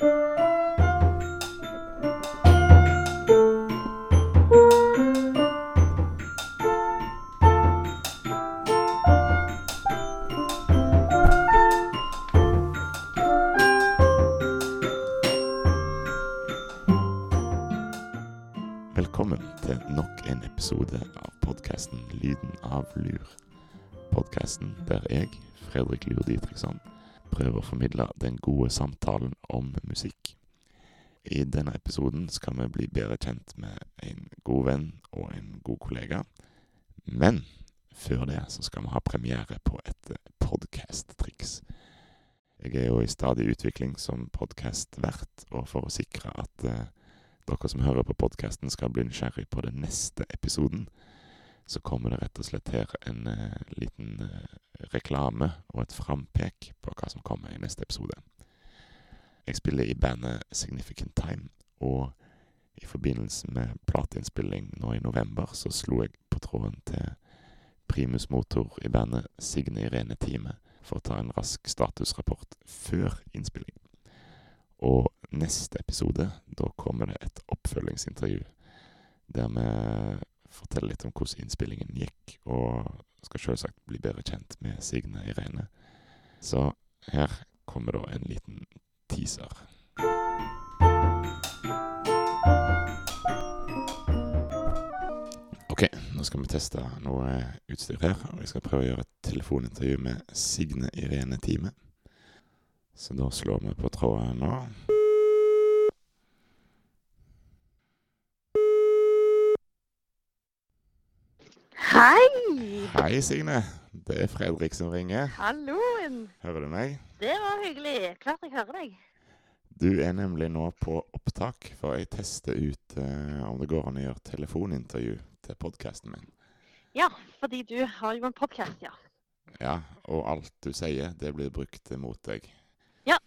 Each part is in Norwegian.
Velkommen til nok en episode av podkasten Lyden av lur. Podkasten der jeg, Fredrik Lur Ditriksson, prøver å formidle den gode samtalen om musikk. I denne episoden skal vi bli bedre kjent med en god venn og en god kollega. Men før det så skal vi ha premiere på et podkast-triks. Jeg er jo i stadig utvikling som podkastvert, og for å sikre at eh, dere som hører på podkasten skal bli nysgjerrig på den neste episoden, så kommer det rett og slett her en uh, liten uh, reklame og et frampek på hva som kommer i neste episode. Jeg spiller i bandet Significant Time, og i forbindelse med plateinnspilling nå i november, så slo jeg på tråden til primus motor i bandet Signe Irene Time for å ta en rask statusrapport før innspilling. Og neste episode, da kommer det et oppfølgingsintervju der vi forteller litt om hvordan innspillingen gikk, og skal selvsagt bli bedre kjent med Signe Irene. Så her kommer da en liten teaser. Ok, nå skal vi teste noe utstyr her, og jeg skal prøve å gjøre et telefonintervju med Signe Irene Time. Så da slår vi på tråden nå. Hei! Hei, Signe. Det er Fredrik som ringer. Halloen! Hører du meg? Det var hyggelig. Klart jeg hører deg. Du er nemlig nå på opptak, for jeg tester ut eh, om det går an å gjøre telefonintervju til podkasten min. Ja, fordi du har jo en podkast, ja. Ja, og alt du sier, det blir brukt mot deg. Ja.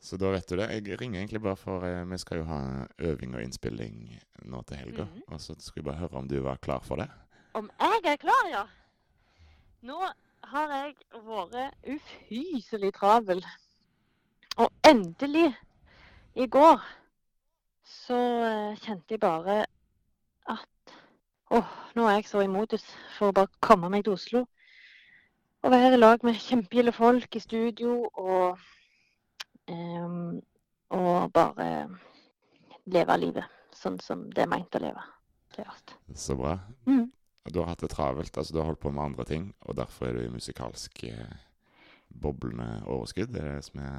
Så da vet du det. Jeg ringer egentlig bare for eh, Vi skal jo ha øving og innspilling nå til helga. Mhm. Og så skulle jeg bare høre om du var klar for det. Om jeg er klar, ja? Nå har jeg vært ufyselig travel. Og endelig, i går, så eh, kjente jeg bare at Åh, nå er jeg så i modus for å bare komme meg til Oslo. Og være i lag med kjempegilde folk i studio og um, Og bare leve livet sånn som det er meint å leve. Så bra. Mhm. Og Du har hatt det travelt, altså du har holdt på med andre ting, og derfor er du i musikalsk eh, boblende overskudd? Er det det som er,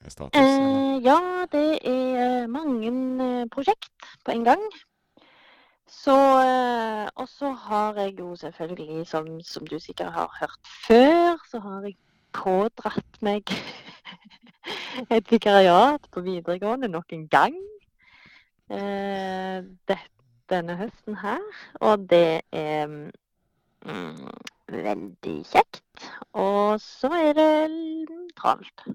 er status? Eh, ja, det er eh, mange eh, prosjekt på en gang. Så Og så har jeg jo selvfølgelig, som, som du sikkert har hørt før, så har jeg pådratt meg et vikariat på videregående nok en gang. Eh, det, denne høsten her. Og det er mm, veldig kjekt. Og så er det travelt.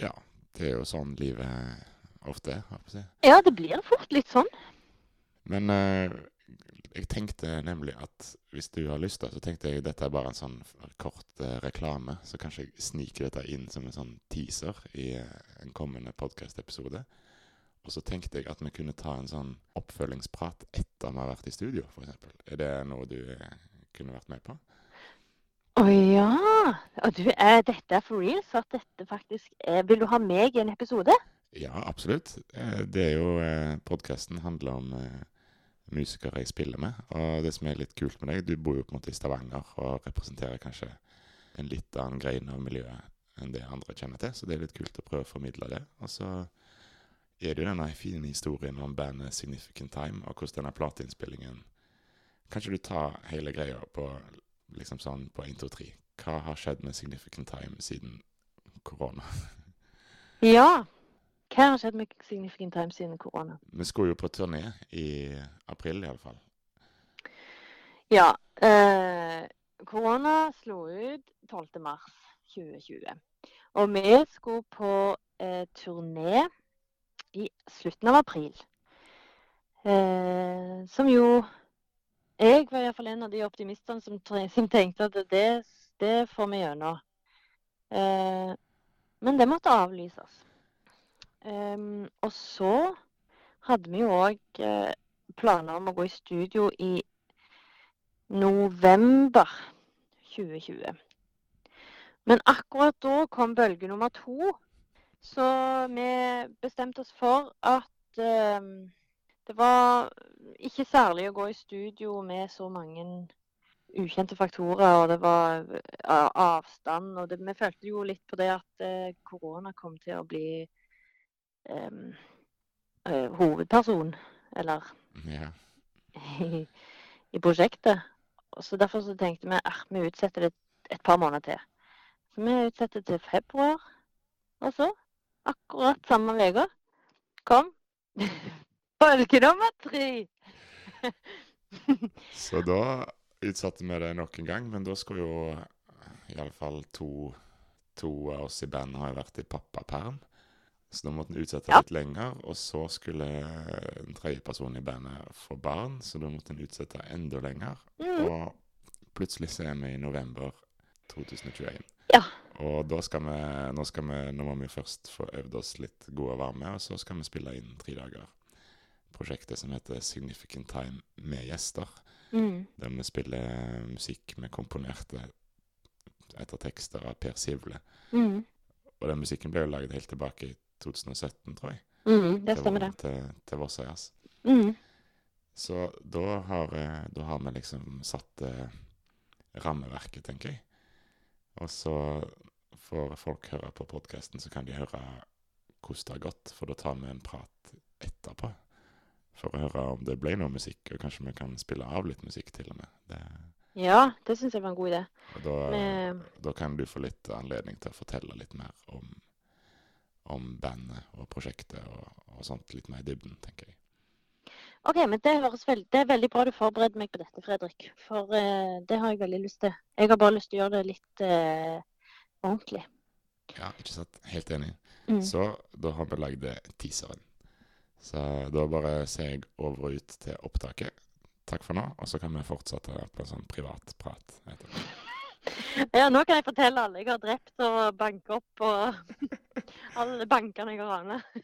Ja, det er jo sånn livet ofte er, si. Ja, det blir fort litt sånn. Men eh, jeg tenkte nemlig at hvis du har lyst, da, så tenkte jeg dette er bare en sånn kort eh, reklame. Så kanskje jeg sniker dette inn som en sånn teaser i eh, en kommende podkast-episode. Og så tenkte jeg at vi kunne ta en sånn oppfølgingsprat etter vi har vært i studio, f.eks. Er det noe du eh, kunne vært med på? Å ja! Og du, er dette er for real? Så at dette faktisk er Vil du ha meg i en episode? Ja, absolutt. Eh, Det er jo eh, Podkasten handler om eh, musikere jeg spiller med. Og det som er litt kult med deg, du bor jo på en måte i Stavanger og representerer kanskje en litt annen grein av miljøet enn det andre kjenner til. Så det er litt kult å prøve å formidle det. Og så er det jo denne fine historien om bandet Significant Time, og hvordan denne plateinnspillingen Kanskje du tar hele greia på liksom sånn på 1, 2, 3. Hva har skjedd med Significant Time siden korona? Ja. Hva har skjedd med Significant Time siden korona? Vi skulle jo på turné i april, iallfall. Ja. Eh, korona slo ut 12. mars 2020. Og vi skulle på eh, turné i slutten av april. Eh, som jo Jeg var iallfall en av de optimistene som, som tenkte at det, det får vi gjennom. Eh, men det måtte avlyses. Eh, og så hadde vi jo òg eh, planer om å gå i studio i november 2020. Men akkurat da kom bølge nummer to, så vi bestemte oss for at ehm, det var ikke særlig å gå i studio med så mange ukjente faktorer, og det var eh, avstand. Og det, vi følte jo litt på det at eh, korona kom til å bli em, eh, hovedperson, eller yeah. i, i prosjektet. Så derfor så tenkte vi at vi utsetter det et par måneder til. Så vi utsetter til februar. Og så, akkurat samme uka. kom bølge nummer tre. Så da utsatte vi det nok en gang, men da skulle jo iallfall to, to av oss i bandet ha vært i pappaperm. Så da måtte vi utsette Ja. litt lenger, og så skulle en tredje person i bandet få barn, så da måtte en utsette enda lenger. Mm. Og plutselig så er vi i november 2021. Ja. Og da skal vi, nå, skal vi, nå må vi først få øvd oss litt gode og varme, og så skal vi spille inn tre dager. Prosjektet som heter Significant Time med gjester. Mm. Der vi spiller musikk vi komponerte etter tekster av Per Sivle. Mm. Og den musikken ble jo laget helt tilbake i 2017, tror jeg. Mm. Det stemmer, det. Til, til Jazz. Mm. Så da har, eh, da har vi liksom satt eh, rammeverket, tenker jeg. Og så får folk høre på podkasten, så kan de høre hvordan det har gått. For da tar vi en prat etterpå. For å høre om det ble noe musikk, og kanskje vi kan spille av litt musikk til og med. Det, Ja, det syns jeg var en god idé. og da, men... da kan du få litt anledning til å fortelle litt mer om, om bandet og prosjektet og, og sånt. Litt mer i dybden, tenker jeg. OK, men det høres veldig, det er veldig bra du forbereder meg på dette, Fredrik. For uh, det har jeg veldig lyst til. Jeg har bare lyst til å gjøre det litt uh, ordentlig. Ja, ikke sant? Helt enig. Mm. Så da har vi lagd teaseren. Så da bare ser jeg over og ut til opptaket. Takk for nå, og så kan vi fortsette på en sånn privat prat etterpå. Ja, nå kan jeg fortelle alle jeg har drept og banket opp og alle bankene jeg har ranet.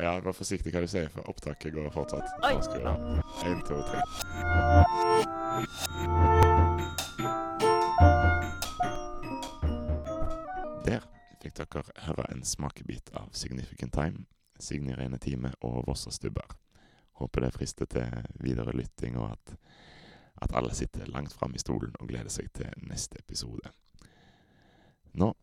Ja, vær forsiktig hva du sier, for opptaket går fortsatt. Oi. En, to, tre. Der fikk dere høre en smakebit av Significant Time, Signy Rene Time og Vossa Stubber. Håper det frister til videre lytting, og at, at alle sitter langt fram i stolen og gleder seg til neste episode. Nå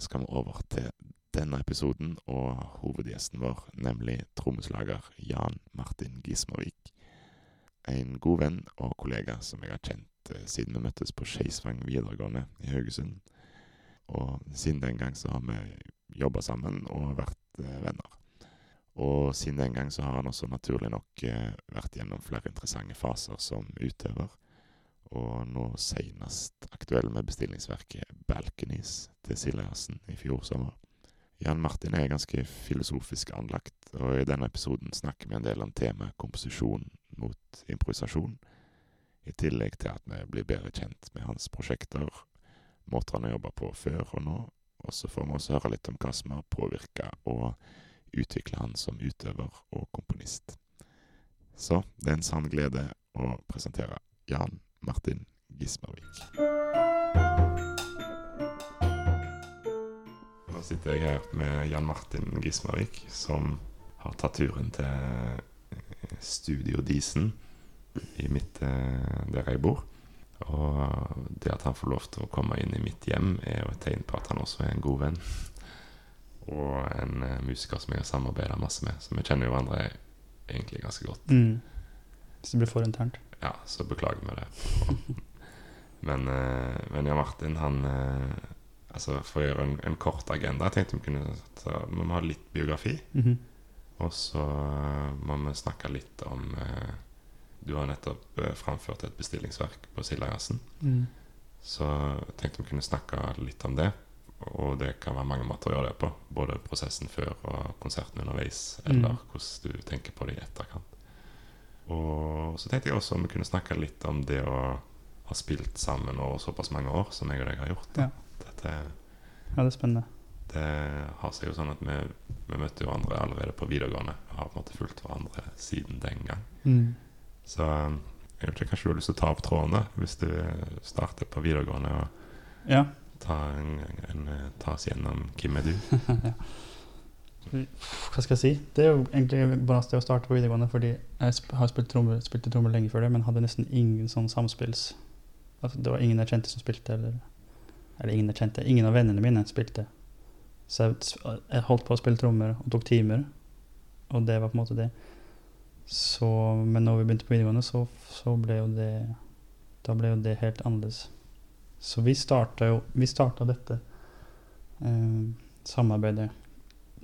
skal vi over til denne episoden og hovedgjesten vår, nemlig trommeslager Jan Martin Gismarvik. En god venn og kollega som jeg har kjent eh, siden vi møttes på Skeisvang videregående i Haugesund. Og siden den gang så har vi jobba sammen og vært eh, venner. Og siden den gang så har han også naturlig nok eh, vært gjennom flere interessante faser som utøver. Og nå senest aktuell med bestillingsverket Balconies til Siljassen i fjor sommer. Jan Martin er ganske filosofisk anlagt, og i denne episoden snakker vi en del om temaet komposisjon mot improvisasjon, i tillegg til at vi blir bedre kjent med hans prosjekter, måter han har jobba på før og nå, og så får vi også høre litt om hva som har påvirka og utvikla han som utøver og komponist. Så det er en sann glede å presentere Jan Martin Gismarvik. Nå sitter jeg her med Jan Martin Gismarvik, som har tatt turen til eh, Studio Disen i mitt, eh, der jeg bor. Og det at han får lov til å komme inn i mitt hjem, er jo et tegn på at han også er en god venn. Og en eh, musiker som jeg har samarbeida masse med. Så vi kjenner jo hverandre egentlig ganske godt. Mm. Hvis det blir for internt. Ja, så beklager vi det. Men, men Jan Martin, han Altså, For å gjøre en, en kort agenda, jeg tenkte vi kunne ta, Vi må ha litt biografi. Mhm. Og så eh, må vi snakke litt om eh, Du har nettopp eh, framført et bestillingsverk på Sildajassen. Mm. Så jeg tenkte vi kunne snakke litt om det. Og det kan være mange måter å gjøre det på. Både prosessen før og konserten underveis. Eller Mm. hvordan du tenker på det i etterkant. Og så tenkte jeg også om vi kunne snakke litt om det å ha spilt sammen over såpass mange år som jeg og deg har gjort. Ja. Dette, Ja, det er spennende. det har seg jo sånn at vi, vi møtte hverandre allerede på videregående. Og har på en måte fulgt hverandre siden den gang. Mm. Så um, jeg vet ikke, kanskje du har lyst til å ta opp tråden da, hvis du starter på videregående og Ja. ta, en, en, ta oss gjennom hvem er du? ja. Hva skal jeg si? Det er jo egentlig bare sted å starte på videregående, fordi jeg sp har spilt trommer, spilte trommer lenge før det, men hadde nesten ingen sånn samspills altså, Det var ingen jeg kjente som spilte, eller Eller ingen jeg kjente. Ingen av vennene mine spilte. Så jeg, jeg holdt på å spille trommer og tok timer, og det var på en måte det. Så, men når vi begynte på videregående, så, så ble jo det Da ble jo det helt annerledes. Så vi starta jo Vi starta dette eh, samarbeidet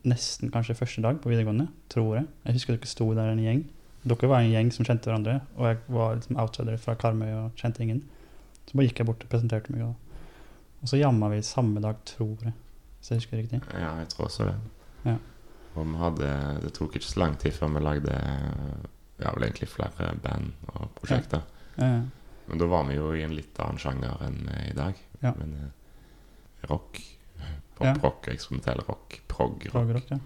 nesten kanskje første dag på videregående, tror jeg. Jeg husker dere sto der en gjeng. Dere var en gjeng som kjente hverandre, og jeg var liksom outsider fra Karmøy og kjente ingen. Så bare gikk jeg bort og presenterte meg, og, og så jamma vi samme dag, tror jeg. Hvis jeg husker riktig. Ja, jeg tror også det. Ja. Og vi hadde, det tok ikke så lang tid før vi lagde ja, vel egentlig flere band og prosjekter. Eh, Men da var vi jo i en litt annen sjanger enn eh, i dag. Ja. Men eh, rock, pop-rock, eksperimentell rock, prog-rock. Prog ja.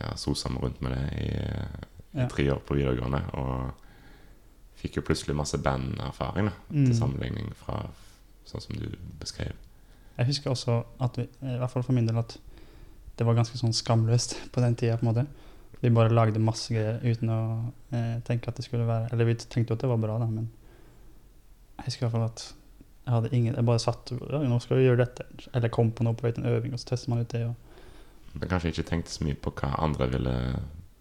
Ja, sosa meg rundt med det i, eh, i Ja. tre år på videregående. Og fikk jo plutselig masse banderfaring, Mm. til sammenligning fra sånn som du beskrev. Jeg husker også at vi, i hvert fall for min del, at det var ganske sånn skamløst på den tida, på en måte. Vi bare lagde masse greier uten å eh, tenke at det skulle være Eller vi tenkte jo at det var bra, da, men jeg husker i hvert fall at jeg hadde ingen Jeg bare satt ja, 'Nå skal vi gjøre dette.' Eller kom på noe på vei til en øving, og så tester man ut det. Og, Men kanskje ikke tenkte så mye på hva andre ville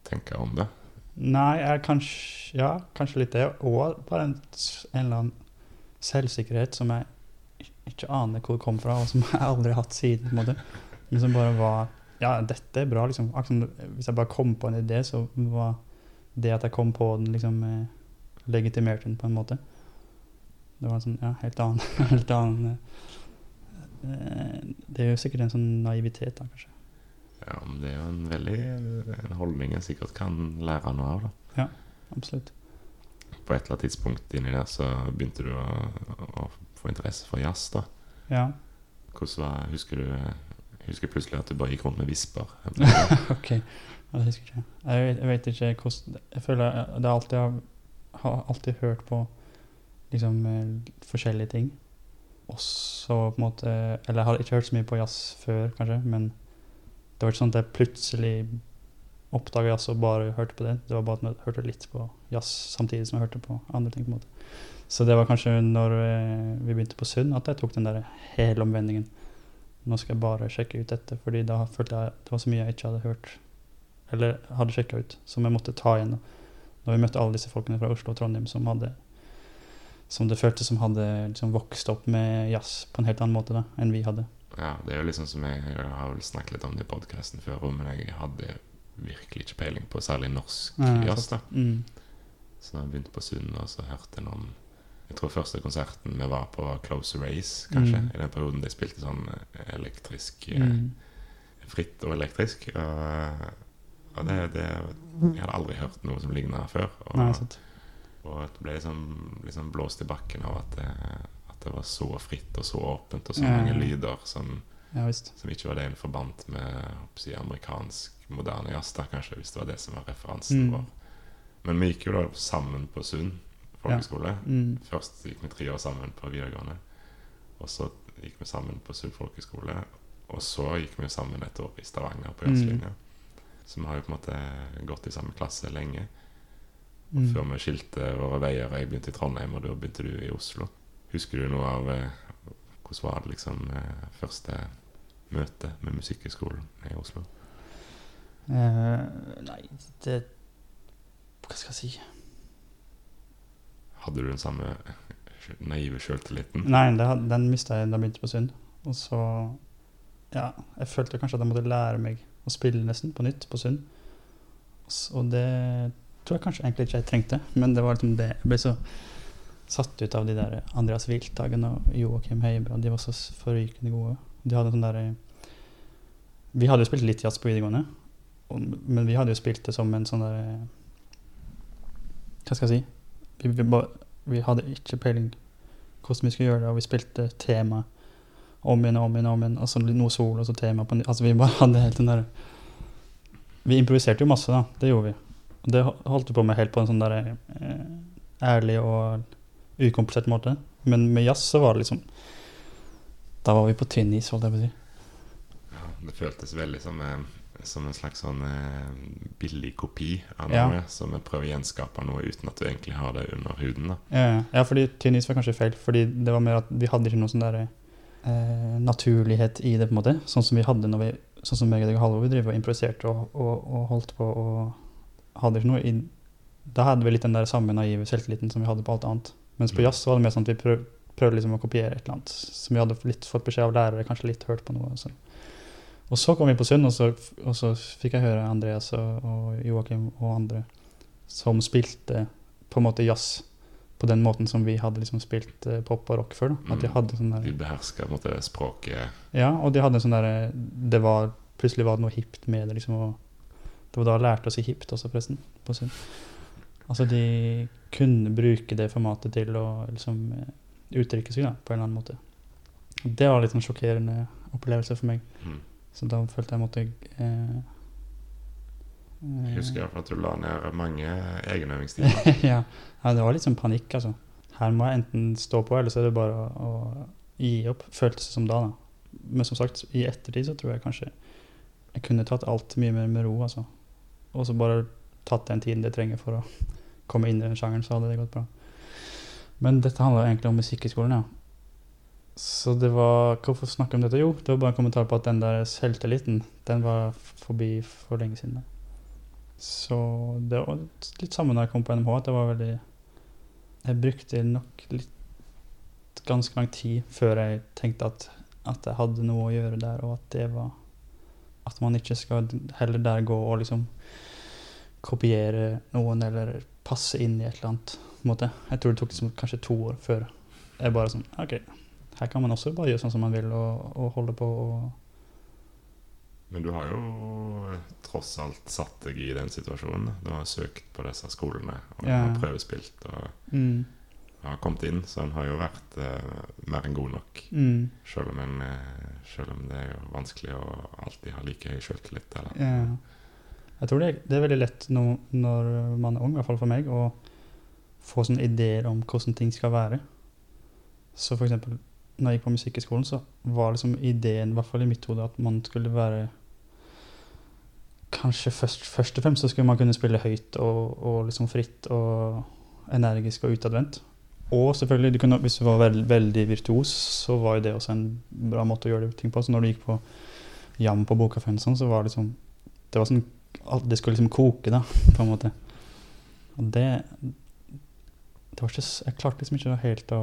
tenke om det. nei, jeg kanskje Ja, kanskje litt det. Og bare en, en eller annen selvsikkerhet som jeg ikke aner hvor det kom fra, og som jeg aldri har hatt siden. på en måte. Men som bare var Ja, dette er bra. liksom. Hvis jeg bare kom på en idé, så var det at jeg kom på den, liksom legitimert legitimerte den på en måte. Det var en sånn, ja, helt annen, helt annen eh, eh, Det er jo sikkert en sånn naivitet, da, kanskje. Ja, men det er jo en veldig en holdning en sikkert kan lære noe av. da. Ja, Absolutt. På et eller annet tidspunkt inni der så begynte du å, å få interesse for jazz. da. Ja. Hvordan var, Husker du jeg husker plutselig at du bare gikk rundt med visper. ok. Ja, det husker ikke jeg. Vet, jeg vet ikke hvordan Jeg føler det er alltid, jeg har alltid hørt på liksom eh, forskjellige ting. Og så på en måte Eller jeg har ikke hørt så mye på jazz før, kanskje, men det var ikke sånn at jeg plutselig oppdaga jazz og bare hørte på det. Det var bare at jeg hørte litt på jazz samtidig som jeg hørte på andre ting. på en måte. Så det var kanskje når eh, vi begynte på Sund at jeg tok den der hele omvendingen. Nå skal jeg bare sjekke ut dette, fordi da følte jeg det var så mye jeg ikke hadde hørt. Eller hadde sjekka ut, som jeg måtte ta igjen. Når vi møtte alle disse folkene fra Oslo og Trondheim som hadde som det føltes som hadde liksom vokst opp med jazz på en helt annen måte da, enn vi hadde. Ja, Det er jo liksom som jeg, jeg har vel snakket litt om det i podkasten før, men jeg hadde virkelig ikke peiling på særlig norsk Ja, jazz. da. Mm. Så da jeg begynte på Sund, og så hørte jeg noen Jeg tror første konserten vi var på, var Close Race, kanskje. Mm. I den perioden de spilte sånn eh, elektrisk eh, Mm. Fritt og elektrisk. Og, og det, det Jeg hadde aldri hørt noe som ligna før. Og, Nei, sant. og det ble liksom, liksom blåst i bakken av at det, at det var så fritt og så åpent, og så Ja. mange lyder som, Ja som ikke var det en forbandt med si, amerikansk moderne jazz, kanskje, hvis det var det som var referansen Mm. vår. Men vi gikk jo da sammen på Sund folkeskole. Mm. Først gikk vi tre år sammen på videregående. Og så gikk vi sammen på Sund folkeskole. Og så gikk vi sammen et år i Stavanger på Mm. Så vi har jo på en måte gått i samme klasse lenge. Mm. Før vi skilte våre veier. Jeg begynte i Trondheim, og da begynte du i Oslo. Husker du noe av eh, hvordan var det liksom eh, første møte med Musikkhøgskolen i Oslo? Uh, nei, det Hva skal jeg si? Hadde du den samme naive sjøltilliten? Nei, det, den mista jeg da jeg begynte på synd. Og så Ja, jeg følte kanskje at jeg måtte lære meg å spille nesten på nytt på synd. Og det tror jeg kanskje egentlig ikke jeg trengte, men det var liksom det. Jeg ble så satt ut av de der Andreas Wilthagen og Joakim Heibe, de var så forrykende gode. De hadde sånn derre Vi hadde jo spilt litt jazz på videregående, men vi hadde jo spilt det som en sånn derre Hva skal jeg si? Vi, vi, vi hadde ikke peiling hvordan vi skulle gjøre det, og vi spilte tema om igjen og om igjen, om igjen, og så noe sol, og så tema på. Altså, vi bare hadde helt den der Vi improviserte jo masse, da. Det gjorde vi. Og det holdt vi på med helt på en sånn der eh, ærlig og ukomplisert måte. Men med jazz så var det liksom Da var vi på tynn is, holdt jeg på å si. Ja, det føltes veldig som, eh, som en slags sånn eh, billig kopi av Ja. noe. Som prøver å gjenskape noe uten at du egentlig har det under huden. da. Ja, ja, fordi tynn is var kanskje feil. Fordi det var mer at vi hadde ikke noe sånn der eh, naturlighet i det, på en måte. Sånn som vi hadde når vi Sånn som meg og deg og Halvor, drev og improviserte og, og, og holdt på og hadde ikke noe i Da hadde vi litt den der samme naive selvtilliten som vi hadde på alt annet. Mens på Mm. jazz var det mer sånn at vi prøv, prøvde liksom å kopiere et eller annet som vi hadde litt fått beskjed av lærere, kanskje litt hørt på noe. Og så, og så kom vi på Sund, og så, og så fikk jeg høre Andreas og, og Joakim og andre som spilte på en måte jazz på den måten som vi hadde liksom spilt eh, pop og rock før. Da. At de Mm. hadde sånn De beherska språket ja, og de hadde sånn derre Det var Plutselig var det noe hipt med det, liksom. Og det var da jeg lærte å si hipt også, forresten. På Sund. Altså, de kunne bruke det formatet til å liksom eh, uttrykke seg, da, på en eller annen måte. Det var litt en sjokkerende opplevelse for meg. mm. Så da følte jeg måtte eh, Jeg eh, husker iallfall at du la ned mange egenøvingstimer. ja. ja, det var litt sånn panikk, altså. Her må jeg enten stå på, eller så er det bare å, å gi opp. Føltes det som da, da. Men som sagt, i ettertid så tror jeg kanskje jeg kunne tatt alt mye mer med ro, altså. Og så bare tatt den tiden det trenger for å komme inn i den sjangeren, så hadde det gått bra. Men dette handler egentlig om musikkhøgskolen, ja. Så det var Hvorfor snakke om dette? Jo, det var bare en kommentar på at den der selvtilliten, den var forbi for lenge siden. Så det var litt samme når jeg kom på NMH, at det var veldig Jeg brukte nok litt ganske lang tid før jeg tenkte at, at jeg hadde noe å gjøre der, og at det var At man ikke skal heller der gå og liksom kopiere noen eller passe inn i et eller annet. måte. Jeg tror det tok liksom kanskje to år før jeg bare sånn OK, her kan man også bare gjøre sånn som man vil, og, og holde på og Men du har jo tross alt satt deg i den situasjonen. Du har søkt på disse skolene og Ja. har prøvespilt og mm, har kommet inn, så en har jo vært eh, mer enn god nok. mm, Selv om, en, eh, selv om det er jo vanskelig å alltid ha like høy sjøltillit. Ja. Jeg tror det det er veldig lett når, når man er ung, i hvert fall for meg, å få sånne ideer om hvordan ting skal være. Så for eksempel, når jeg gikk på Musikkhøgskolen, så var liksom ideen, i hvert fall i mitt hode, at man skulle være Kanskje først, først og fremst så skulle man kunne spille høyt og, og liksom fritt og energisk og utadvendt. Og selvfølgelig, du kunne, hvis du var veld, veldig virtuos, så var jo det også en bra måte å gjøre ting på. Så når du gikk på jam på Bokkafeen, sånn, så var det liksom Det var sånn Det skulle liksom koke, da, på en måte. Og det Det ikke Jeg klarte liksom ikke helt å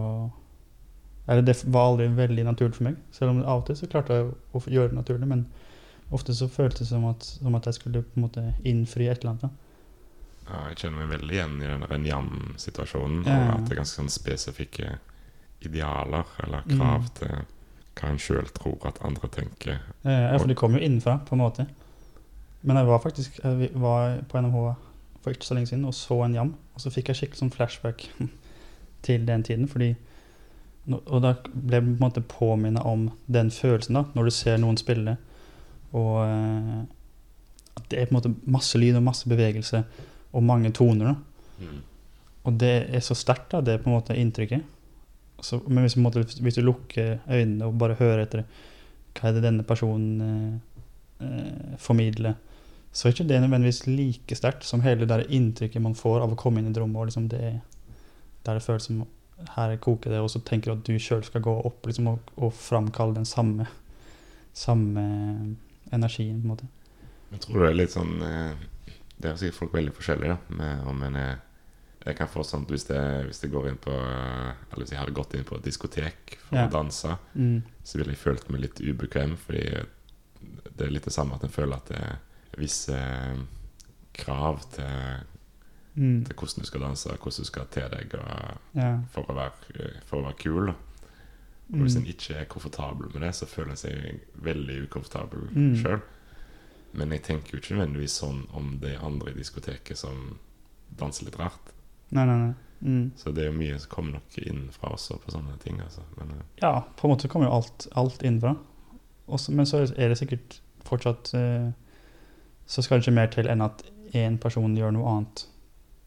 Eller det var aldri veldig naturlig for meg. Selv om av og til så klarte jeg å gjøre det naturlig, men ofte så føltes det som at, som at jeg skulle på en måte innfri et eller annet. Ja, jeg kjenner meg veldig igjen i den der Njam-situasjonen. Ja. Og at det er ganske sånn spesifikke idealer eller krav Mm. til hva en sjøl tror at andre tenker. Eh, Ja, for det kom jo innenfra, på en måte. Men jeg var faktisk jeg var på NMH for ikke så lenge siden og så en jam. Og så fikk jeg skikkelig sånn flashback til den tiden. fordi Og da ble jeg på en måte påminnet om den følelsen, da, når du ser noen spille. Og eh, at det er på en måte masse lyd og masse bevegelse og mange toner. da. Mm. Og det er så sterkt, da, det er på en måte inntrykket. Så, men hvis, måte, hvis du lukker øynene og bare hører etter hva er det denne personen eh, eh, formidler, så er ikke det nødvendigvis like sterkt som hele det der inntrykket man får av å komme inn i et rom, og liksom det er det føles som her koker det, og så tenker du at du sjøl skal gå opp liksom, og, og framkalle den samme, samme energien, på en måte. Jeg tror det er litt sånn eh, Det er sikkert folk veldig forskjellige, da. Med om en er Jeg kan få sånt hvis det, hvis det går inn på Eller hvis jeg hadde gått inn på et diskotek for Ja. å danse, Mm. så ville jeg følt meg litt ubekvem, fordi det er litt det samme at en føler at det er visse eh, krav til, Mm. til hvordan du skal danse, hvordan du skal te deg og, Ja. for, å være, for å være kul. Og hvis en ikke er komfortabel med det, så føler en seg veldig ukomfortabel Mm. sjøl. Men jeg tenker jo ikke nødvendigvis sånn om de andre i diskoteket som danser litt rart. Nei, nei, nei. Mm. Så det er jo mye som kommer nok innenfra også på sånne ting. Altså. Men eh, Ja, på en måte kommer jo alt, alt innenfra. Også, men så er det sikkert fortsatt eh, Så skal det ikke mer til enn at én person gjør noe annet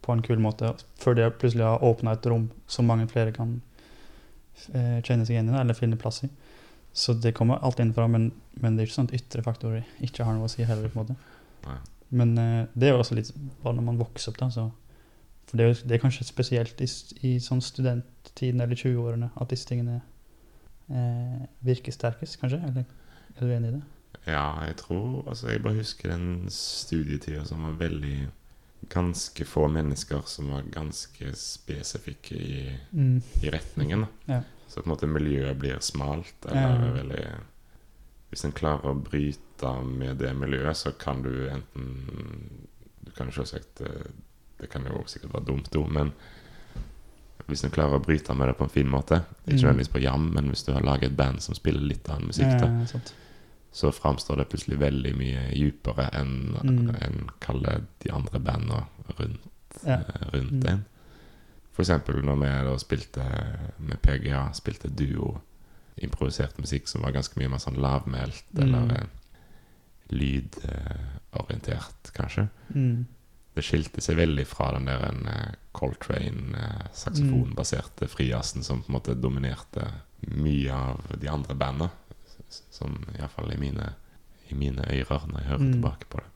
på en kul måte, før det plutselig har åpna et rom som mange flere kan eh, kjenne seg igjen i, eller finne plass i. Så det kommer alt innenfra, men, men det er ikke sånn at ytre faktorer ikke har noe å si heller. på en måte. Nei. Men eh, det er jo også litt bare når man vokser opp, da. Så, for det er, jo, det er kanskje spesielt i, i sånn studenttiden eller 20-årene at disse tingene eh, virker sterkest, kanskje? Eller er du enig i det? ja, jeg tror Altså, jeg bare husker den studietida som var veldig Ganske få mennesker som var ganske spesifikke i, i retningen. da. Ja. Så på en måte miljøet blir smalt, eller Ja, veldig Hvis en klarer å bryte med det miljøet, så kan du enten Du kan jo selvsagt eh, Det kan jo sikkert være dumt òg, men hvis du klarer å bryte med det på en fin måte Ikke Mm. nødvendigvis på jam, men hvis du har laget et band som spiller litt annen musikk, da, Ja, sant. Så framstår det plutselig veldig mye dypere enn Mm. en kalle de andre bandene rundt, Ja. eh, rundt Mm. en. For eksempel når vi da spilte med PGA, spilte duo, improvisert musikk som var ganske mye mer sånn lavmælt, Mm. eller eh, lydorientert, kanskje. Mm. Det skilte seg veldig fra den der en eh, Coltrane, eh, saksofonbaserte frijassen som på en måte dominerte mye av de andre bandene. S- Som iallfall i mine, i mine ører når jeg hører Mm. tilbake på det.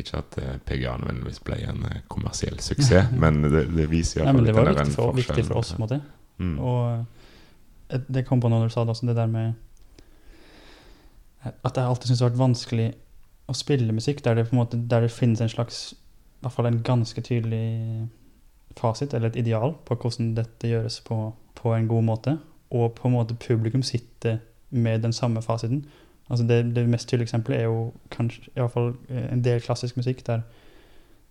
Ikke at eh, PGA nødvendigvis ble en eh, kommersiell suksess, men det, det viser Nei, iallfall men det var viktig for, viktig for oss, måte. Mm. Og eh, det kom på når du sa det også, det der med At jeg alltid syns det har vært vanskelig å spille musikk der det på en måte Der det finnes en slags I hvert fall en ganske tydelig fasit, eller et ideal, på hvordan dette gjøres på, på en god måte. Og på en måte publikum sitter med den samme fasiten. Altså det, det mest tydelige eksempelet er jo kanskje i hvert fall eh, en del klassisk musikk der,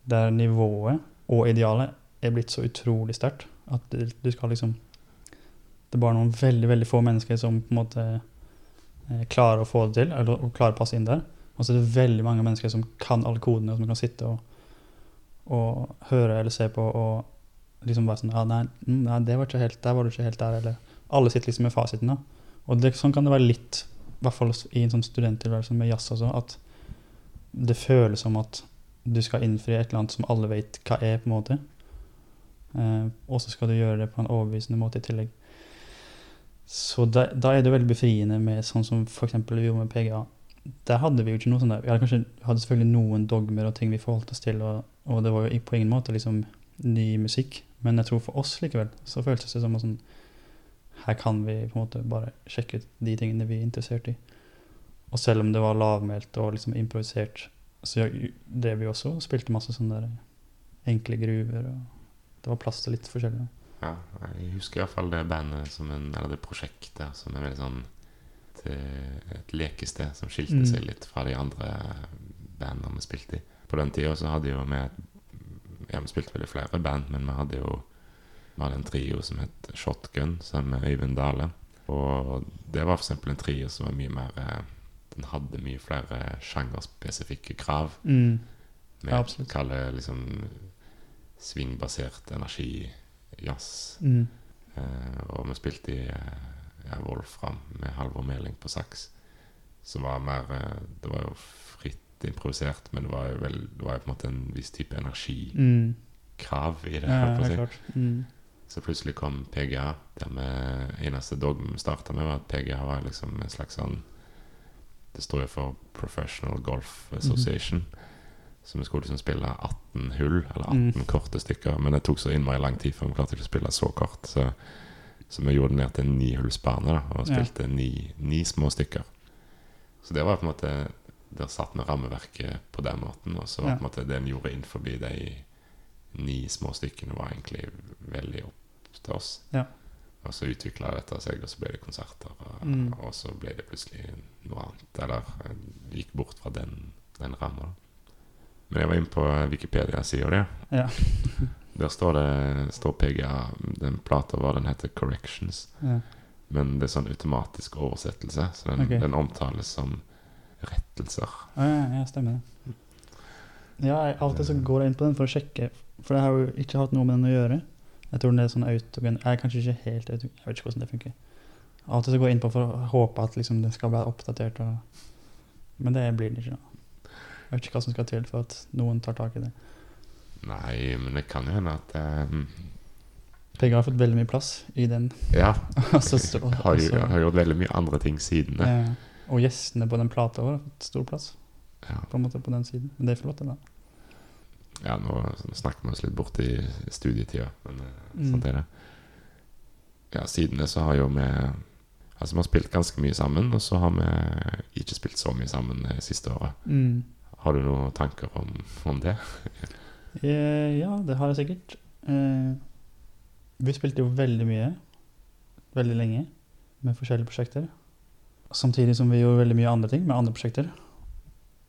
der nivået og idealet er blitt så utrolig sterkt at du skal liksom Det er bare noen veldig veldig få mennesker som på en måte eh, klarer å få det til, eller klarer å passe inn der. Og så er det veldig mange mennesker som kan alle kodene, og som kan sitte og, og høre eller se på og liksom bare sånn ja, nei, mm, nei, det var ikke helt, der var du ikke helt der, eller Alle sitter liksom med fasiten, da. Og det, sånn kan det være litt, i hvert fall i en sånn studenttilværelse med jazz også, at det føles som at du skal innfri et eller annet som alle vet hva er, på en måte. Eh, og så skal du gjøre det på en overbevisende måte i tillegg. Så da, da er det veldig befriende med sånn som f.eks. vi gjorde med PGA. Der hadde vi jo ikke noe sånn der. Vi hadde, kanskje, hadde selvfølgelig noen dogmer og ting vi forholdt oss til, og, og det var jo på ingen måte liksom ny musikk. Men jeg tror for oss likevel så føltes det som at sånn Her kan vi på en måte bare sjekke ut de tingene vi er interessert i. Og selv om det var lavmælt og liksom improvisert, så drev vi også og spilte masse sånne der enkle gruver. og Det var plass til litt forskjellig. Ja, jeg husker iallfall det bandet som en, eller det prosjektet som er veldig sånn et, et lekested som skilte Mm. seg litt fra de andre bandene vi spilte i. På den tida så hadde jo vi Ja, vi spilte veldig flere band, men vi hadde jo vi hadde en trio som het Shotgun, sammen med Øyvind Dale. Og det var f.eks. en trio som var mye mer eh, Den hadde mye flere sjangerspesifikke krav. Mm. Med Ja, absolutt. kalle liksom svingbasert energi, jazz. Mm. Eh, og vi spilte i eh, ja, Wolfram med Halvor Meling på saks. Som var mer eh, Det var jo fritt improvisert, men det var jo, vel, det var jo på en måte en viss type energikrav Mm. i det. Ja, helt klart. Mm. Så plutselig kom PGA. Der vi, eneste dogmen vi starta med, var at PGA var liksom en slags sånn Det står jo for Professional Golf Association. Så vi skulle liksom spille 18 hull, eller 18 Mm. korte stykker. Men det tok så innmari lang tid før vi klarte ikke å spille så kort. Så, så vi gjorde det ned til en nihullsbane og og Ja. spilte ni, ni små stykker. Så det var på en måte Der satt vi rammeverket på den måten. Og så var Ja. på en måte det en gjorde innenfor de ni små stykkene, var egentlig veldig opp til oss. Ja. Og så utvikla dette seg, og så ble det konserter. Og, Mm. og så ble det plutselig noe annet. Eller eh, gikk bort fra den, den ramma. Men jeg var inne på Wikipedia-sida di. Ja. Der står det står PGA Den plata var den heter Corrections. Ja. Men det er sånn automatisk oversettelse, så den, okay. den omtales som rettelser. Ja, ja, ja, stemmer det. Ja, av og til så går jeg inn på den for å sjekke, for jeg har jo ikke hatt noe med den å gjøre. Jeg tror den er sånn autogen Jeg er kanskje ikke helt autogen, jeg vet ikke hvordan det funker. Av og til så går jeg inn på for å håpe at liksom den skal være oppdatert, og, men det blir den ikke. da. Jeg vet ikke hva som skal til for at noen tar tak i det. Nei, men det kan jo hende at um PGA har fått veldig mye plass i den. Ja. Og så har, jo, har gjort veldig mye andre ting siden det. Ja. og gjestene på den plata har fått stor plass Ja. på en måte på den siden. Men det er flott, det, da. Ja, nå snakker vi oss litt bort i studietida, men eh, Mm. sånn er det. Ja, siden det så har jo vi Altså, vi har spilt ganske mye sammen, og så har vi ikke spilt så mye sammen det siste året. Mm. Har du noen tanker om, om det? Eh, ja, det har jeg sikkert. Eh, vi spilte jo veldig mye, veldig lenge, med forskjellige prosjekter. Samtidig som vi gjorde veldig mye andre ting med andre prosjekter.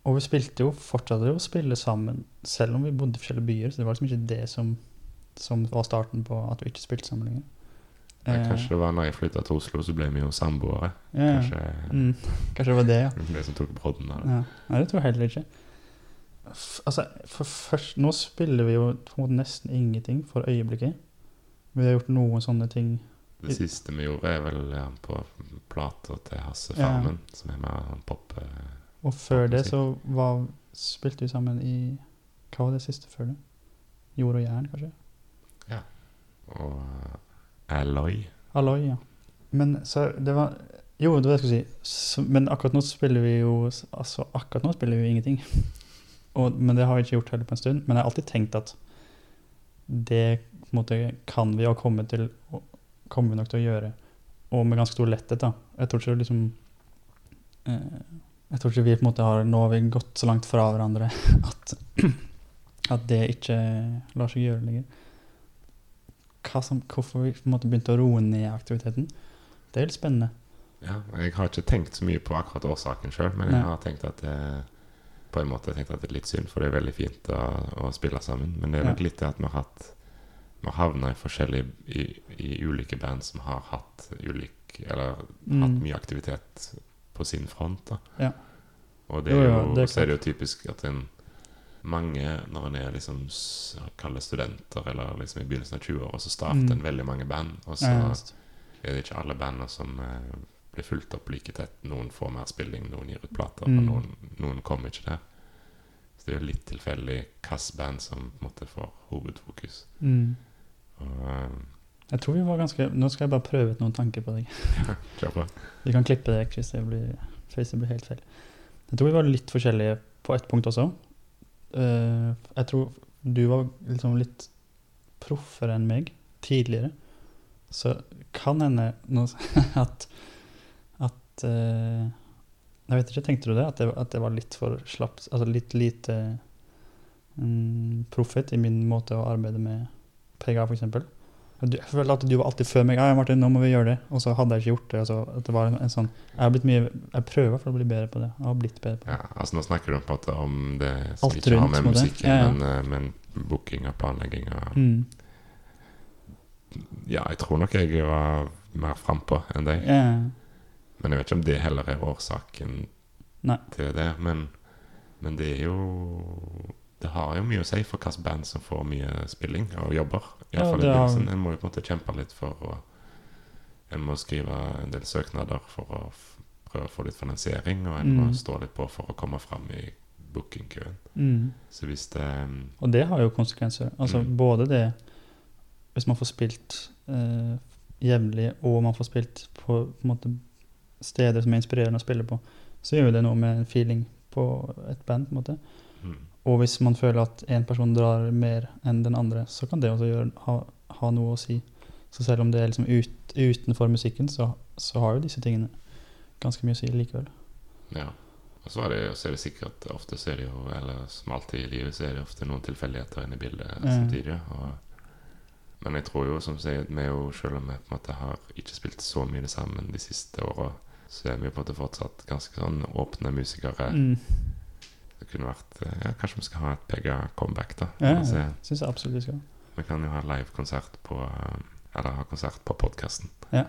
Og vi spilte jo, fortsatte jo å spille sammen, selv om vi bodde i forskjellige byer. Så det var liksom ikke det som, som var starten på at vi ikke spilte sammen lenger. Ja, Eh, kanskje det var når jeg flytta til Oslo, så ble vi jo samboere. ja, ja. Kanskje Mm, kanskje det var det, ja. det som tok brodden av det. Ja. Nei, det tror jeg heller ikke. Altså, for først, nå spiller vi jo på en måte nesten ingenting for øyeblikket. Vi har gjort noen sånne ting. Det siste vi gjorde, er vel på plata til Hasse. Farmen, som er med han pop... Og før det så var, spilte vi sammen i Hva var det siste før det? Jord og jern, kanskje? Ja. Og eh, Alloy. Alloy, ja. Men så det var Jo, det var det jeg skulle si. Så, men akkurat nå spiller vi jo Altså, akkurat nå spiller vi jo ingenting. Og, men det har vi ikke gjort heller på en stund. Men jeg har alltid tenkt at det på en måte kan vi og kommer til kommer vi nok til å gjøre. Og med ganske stor letthet, da. Jeg tror ikke liksom eh, Jeg tror ikke vi på en måte har Nå har vi gått så langt fra hverandre at, at det ikke lar seg gjøre lenger. Som, hvorfor vi på en måte begynte å roe ned aktiviteten, det er litt spennende. Ja, jeg har ikke tenkt så mye på akkurat årsaken sjøl, men jeg har tenkt at det på en måte tenkt at det er litt synd, for det er veldig fint å, å spille sammen. Men det er nok litt det at vi har hatt Vi har havna i forskjellige i, i ulike band som har hatt ulik Eller hatt Mm. mye aktivitet på sin front. Ja. Og det er Jo, jo, det er så er det jo typisk at en mange, når en er liksom s- studenter, eller liksom i begynnelsen av 20-åra, så starter Mm. en veldig mange band. Og så Ja, er det ikke alle bandene som eh, blir fulgt opp like tett. Noen får mer spilling, noen gir ut plater, Mm. og noen, noen kommer ikke der. Så det er jo litt tilfeldig hvilket band som på en måte får hovedfokus. Mm. Og, eh, Jeg tror vi var ganske Nå skal jeg bare prøve ut noen tanker på deg. kjør på. Vi kan klippe det hvis det blir, hvis det blir helt feil. Jeg tror vi var litt forskjellige på ett punkt også. Eh, jeg tror du var liksom litt proffere enn meg tidligere. Så kan hende at at eh, Jeg vet ikke, tenkte du det? At det, at det var litt for slapt? Altså litt lite um, proffet i min måte å arbeide med PGA, f.eks.? Jeg føler at du var alltid før meg. Ja, Martin, nå må vi gjøre det. Og så hadde jeg ikke gjort det. Altså, det var en, sånn Jeg har blitt mye Jeg prøver for å bli bedre på det. Jeg har blitt bedre på det. Ja, altså Nå snakker du på at om det som Alt ikke har med musikken, Ja, ja. men, eh, men booking og planlegging og Mm. Ja, jeg tror nok jeg var mer frampå enn deg. Ja. Men jeg vet ikke om det heller er årsaken Nei. til det. Men, men det er jo Det har jo mye å si for hvilket band som får mye spilling og jobber. I Ja, i begynnelsen. En må jo på en måte kjempe litt for å En må skrive en del søknader for å prøve å få litt finansiering, og en må Mm. stå litt på for å komme fram i bookingkøen. Mm. Så hvis det Og det har jo konsekvenser. Altså Mm. både det Hvis man får spilt eh, jevnlig, og man får spilt på, på måte, steder som er inspirerende å spille på, så gjør jo det noe med en feeling på et band. på en måte. Mm, Og hvis man føler at en person drar mer enn den andre, så kan det også gjøre, ha, ha noe å si. Så selv om det er liksom ut, utenfor musikken, så, så har jo disse tingene ganske mye å si likevel. Ja. Og så er, det, så er det sikkert Ofte så er det jo Eller som alltid i livet, så er det ofte noen tilfeldigheter inne i bildet Ja. samtidig. Og, men jeg tror jo, som du sier, vi jo, selv om vi på en måte har ikke spilt så mye sammen de siste åra, så er vi jo på en måte fortsatt ganske sånn åpne musikere. Mm. Det kunne vært eh, Ja, kanskje vi skal ha et pegga comeback, da. Ja, jeg ja. syns jeg absolutt vi skal. vi kan jo ha livekonsert på eh, Eller ha konsert på podkasten. Ja.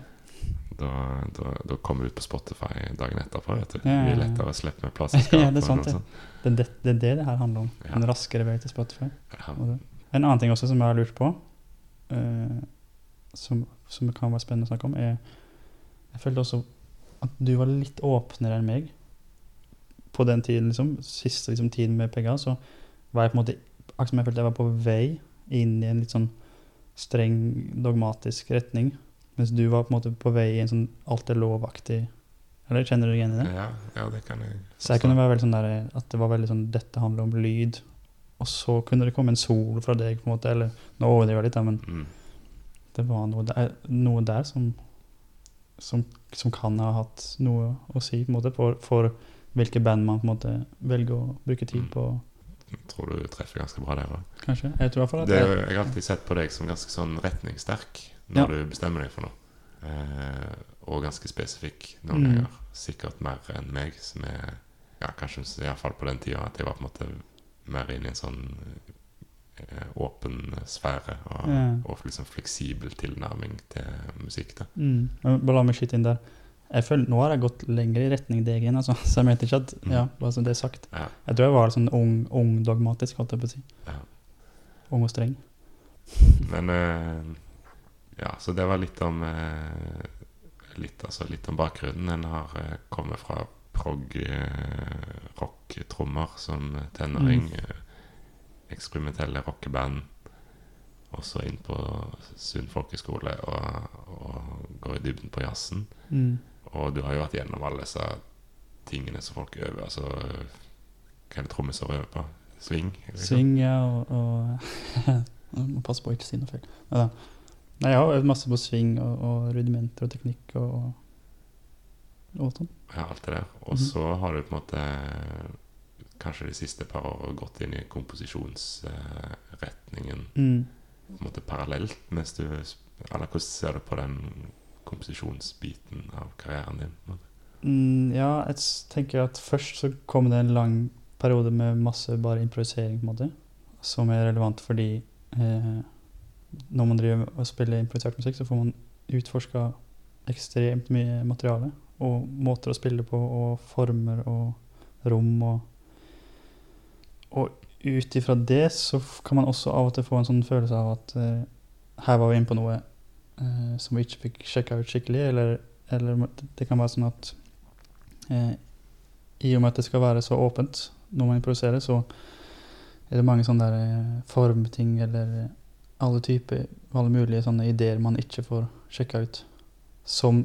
Da, da, da kommer vi ut på Spotify dagen etterpå. vet du. Ja, ja. Mye lettere å slippe med plass. Ja, det er sant, det. Det er det, det er det det her handler om. En raskere vei til Spotify. Ja. En annen ting også som jeg har lurt på, uh, som, som kan være spennende å snakke om, er Jeg følte også at du var litt åpnere enn meg på den tiden, liksom. Siste liksom, tiden med PGA, så var jeg på en måte Akkurat som jeg følte jeg var på vei inn i en litt sånn streng, dogmatisk retning. Mens du var på en måte på vei i en sånn alt er lov-aktig Eller kjenner du deg igjen i det? Ja, ja, det kan jeg Så jeg kunne være veldig sånn der At det var veldig sånn Dette handler om lyd. Og så kunne det komme en sol fra deg, på en måte. Eller nå overdriver jeg litt, da, men mm. det var noe der, noe der som, som, som kan ha hatt noe å si på en måte, for, for hvilke band man på en måte velger å bruke tid på. Jeg tror du treffer ganske bra der òg. Kanskje. Jeg tror i hvert fall at Det jeg, Jeg har alltid sett på deg som ganske sånn retningssterk når Ja. du bestemmer deg for noe. Eh, og ganske spesifikk noen Mm. ganger. Sikkert mer enn meg, som er ja, kanskje iallfall på den tida at jeg var på en måte mer inne i en sånn eh, åpen sfære og, Ja. og liksom fleksibel tilnærming til musikk. da mm, bare la meg skyte inn der. Jeg føler, nå har jeg gått lenger i retning deg igjen, altså. så jeg mente ikke at Mm. Ja, bare så det er sagt. Ja. Jeg tror jeg var sånn ung, ung dogmatisk, holdt jeg på å si. Ja. Ung og streng. Men eh, Ja, så det var litt om eh, litt, altså, litt om bakgrunnen. En har eh, kommet fra prog, eh, rock-trommer som tenåring. Mm. eksperimentelle rockeband. Og så inn på Sund folkeskole og, og går i dybden på jazzen. Mm. Og du har jo vært gjennom alle disse tingene som folk øver. Altså Hva er det trommiser øver på? Sving? Sving, ja, og, og må passe på å ikke si noe feil. Ja. Nei, jeg har øvd masse på sving og, og rudimenter og teknikk og, og sånn. Ja, alt det der. Og Mhm. så har du på en måte kanskje de siste par årene gått inn i komposisjonsretningen Mm. på en måte parallelt mens du Eller hvordan ser du på den komposisjonsbiten av karrieren din? Mm, ja, jeg tenker at først så kom det en lang periode med masse bare improvisering, på en måte. Som er relevant fordi eh, når man driver og spiller improvisert musikk, så får man utforska ekstremt mye materiale. Og måter å spille på, og former og rom og Og ut ifra det så kan man også av og til få en sånn følelse av at eh, her var vi inne på noe eh, som vi ikke fikk sjekka ut skikkelig, eller, eller det kan være sånn at eh, i og med at det skal være så åpent når man improviserer, så er det mange sånne eh, formting eller alle typer, alle mulige sånne ideer man ikke får sjekka ut. Som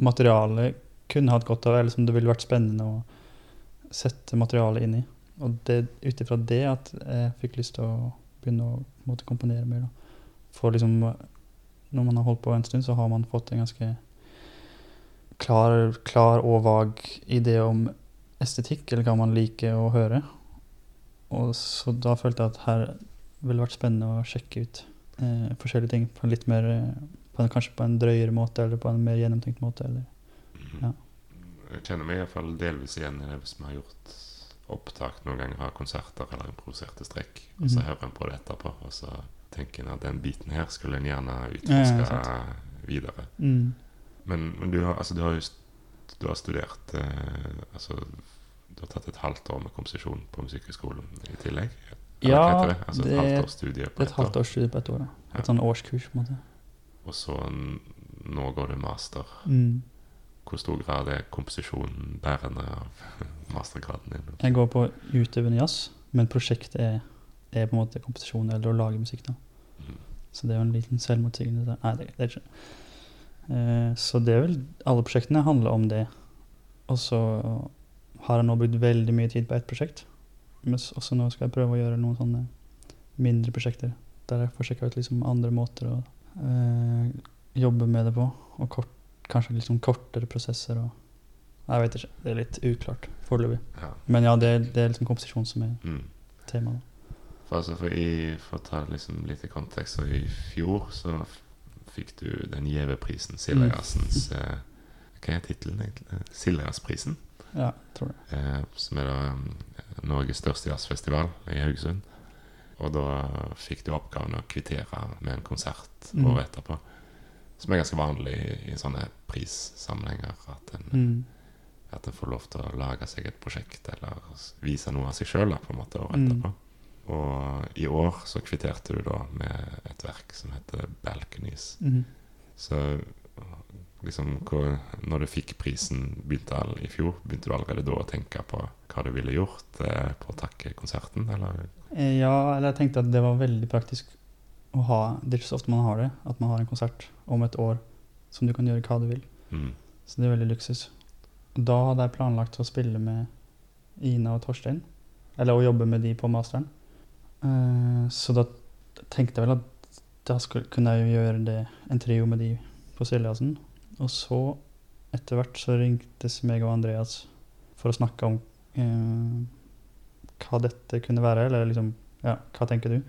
materialet kunne hatt godt av, eller som det ville vært spennende å sette materialet inn i. Og det ut ifra det at jeg fikk lyst til å begynne å måte, komponere mer. Da. For liksom, når man har holdt på en stund, så har man fått en ganske klar, klar og vag idé om estetikk, eller hva man liker å høre. Og så da følte jeg at her ville vært spennende å sjekke ut eh, forskjellige ting på litt mer eh, på en, Kanskje på en drøyere måte, eller på en mer gjennomtenkt måte. Eller. Mhm. Ja. Jeg kjenner meg iallfall delvis igjen i det hvis vi har gjort opptak noen ganger av konserter eller improviserte strekk. Og så Mhm. hører en på det etterpå, og så tenker en at den biten her skulle en gjerne Ja, ja, videre. Mm. Men, men du, har, altså, du har jo du har studert eh, Altså, du har tatt et halvt år med komposisjon på Musikkhøgskolen i tillegg? Eller Ja, det? Altså et er halvt et- års studie på Det et halvt år. års studie på ett år. Ja. Et sånn årskurs, på en måte. Og så nå går du master. Mm. Hvor stor grad er komposisjonen bærende av mastergraden din? Jeg går på utøvende jazz, men prosjektet er, er på en måte komposisjon eller å lage musikk. da. Mm. Så det er jo en liten selvmotsigende Nei, det, det er ikke eh, Så det er vel Alle prosjektene handler om det. Og så har jeg nå brukt veldig mye tid på ett prosjekt. Men også nå skal jeg prøve å gjøre noen sånne mindre prosjekter. Der jeg får sjekka ut liksom andre måter å eh, jobbe med det på. Og kort, kanskje liksom kortere prosesser og Jeg vet ikke. Det er litt uklart foreløpig. Ja. Men ja, det, det er liksom komposisjon som er Mm. temaet. For, altså, for, i, for å ta liksom litt i kontekst, så i fjor så fikk du den gjeve prisen, Sildajazzens eh, Hva er tittelen egentlig? Eh, Ja, tror. Eh, som er da mm, Norges største jazzfestival i Haugesund. Og da fikk du oppgaven å kvittere med en konsert Mm. året etterpå. Som er ganske vanlig i, i sånne prissammenhenger. At en, Mm. at en får lov til å lage seg et prosjekt eller vise noe av seg sjøl året Mm. etterpå. Og i år så kvitterte du da med et verk som heter 'Balconies'. Mm. Så liksom hvor, Når du fikk prisen begynte all, i fjor, begynte du allerede da å tenke på hva du ville gjort eh, på takkekonserten, eller? Eh, Ja, eller jeg tenkte at det var veldig praktisk å ha Det er ikke så ofte man har det, at man har en konsert om et år som du kan gjøre hva du vil. Mm. Så det er veldig luksus. Da hadde jeg planlagt å spille med Ina og Torstein. Eller å jobbe med de på masteren. Eh, så da tenkte jeg vel at da skulle, kunne jeg jo gjøre det, en trio med de på Siljasen. Og så, etter hvert, så ringtes meg og Andreas for å snakke om eh, hva dette kunne være. Eller liksom Ja, hva tenker du?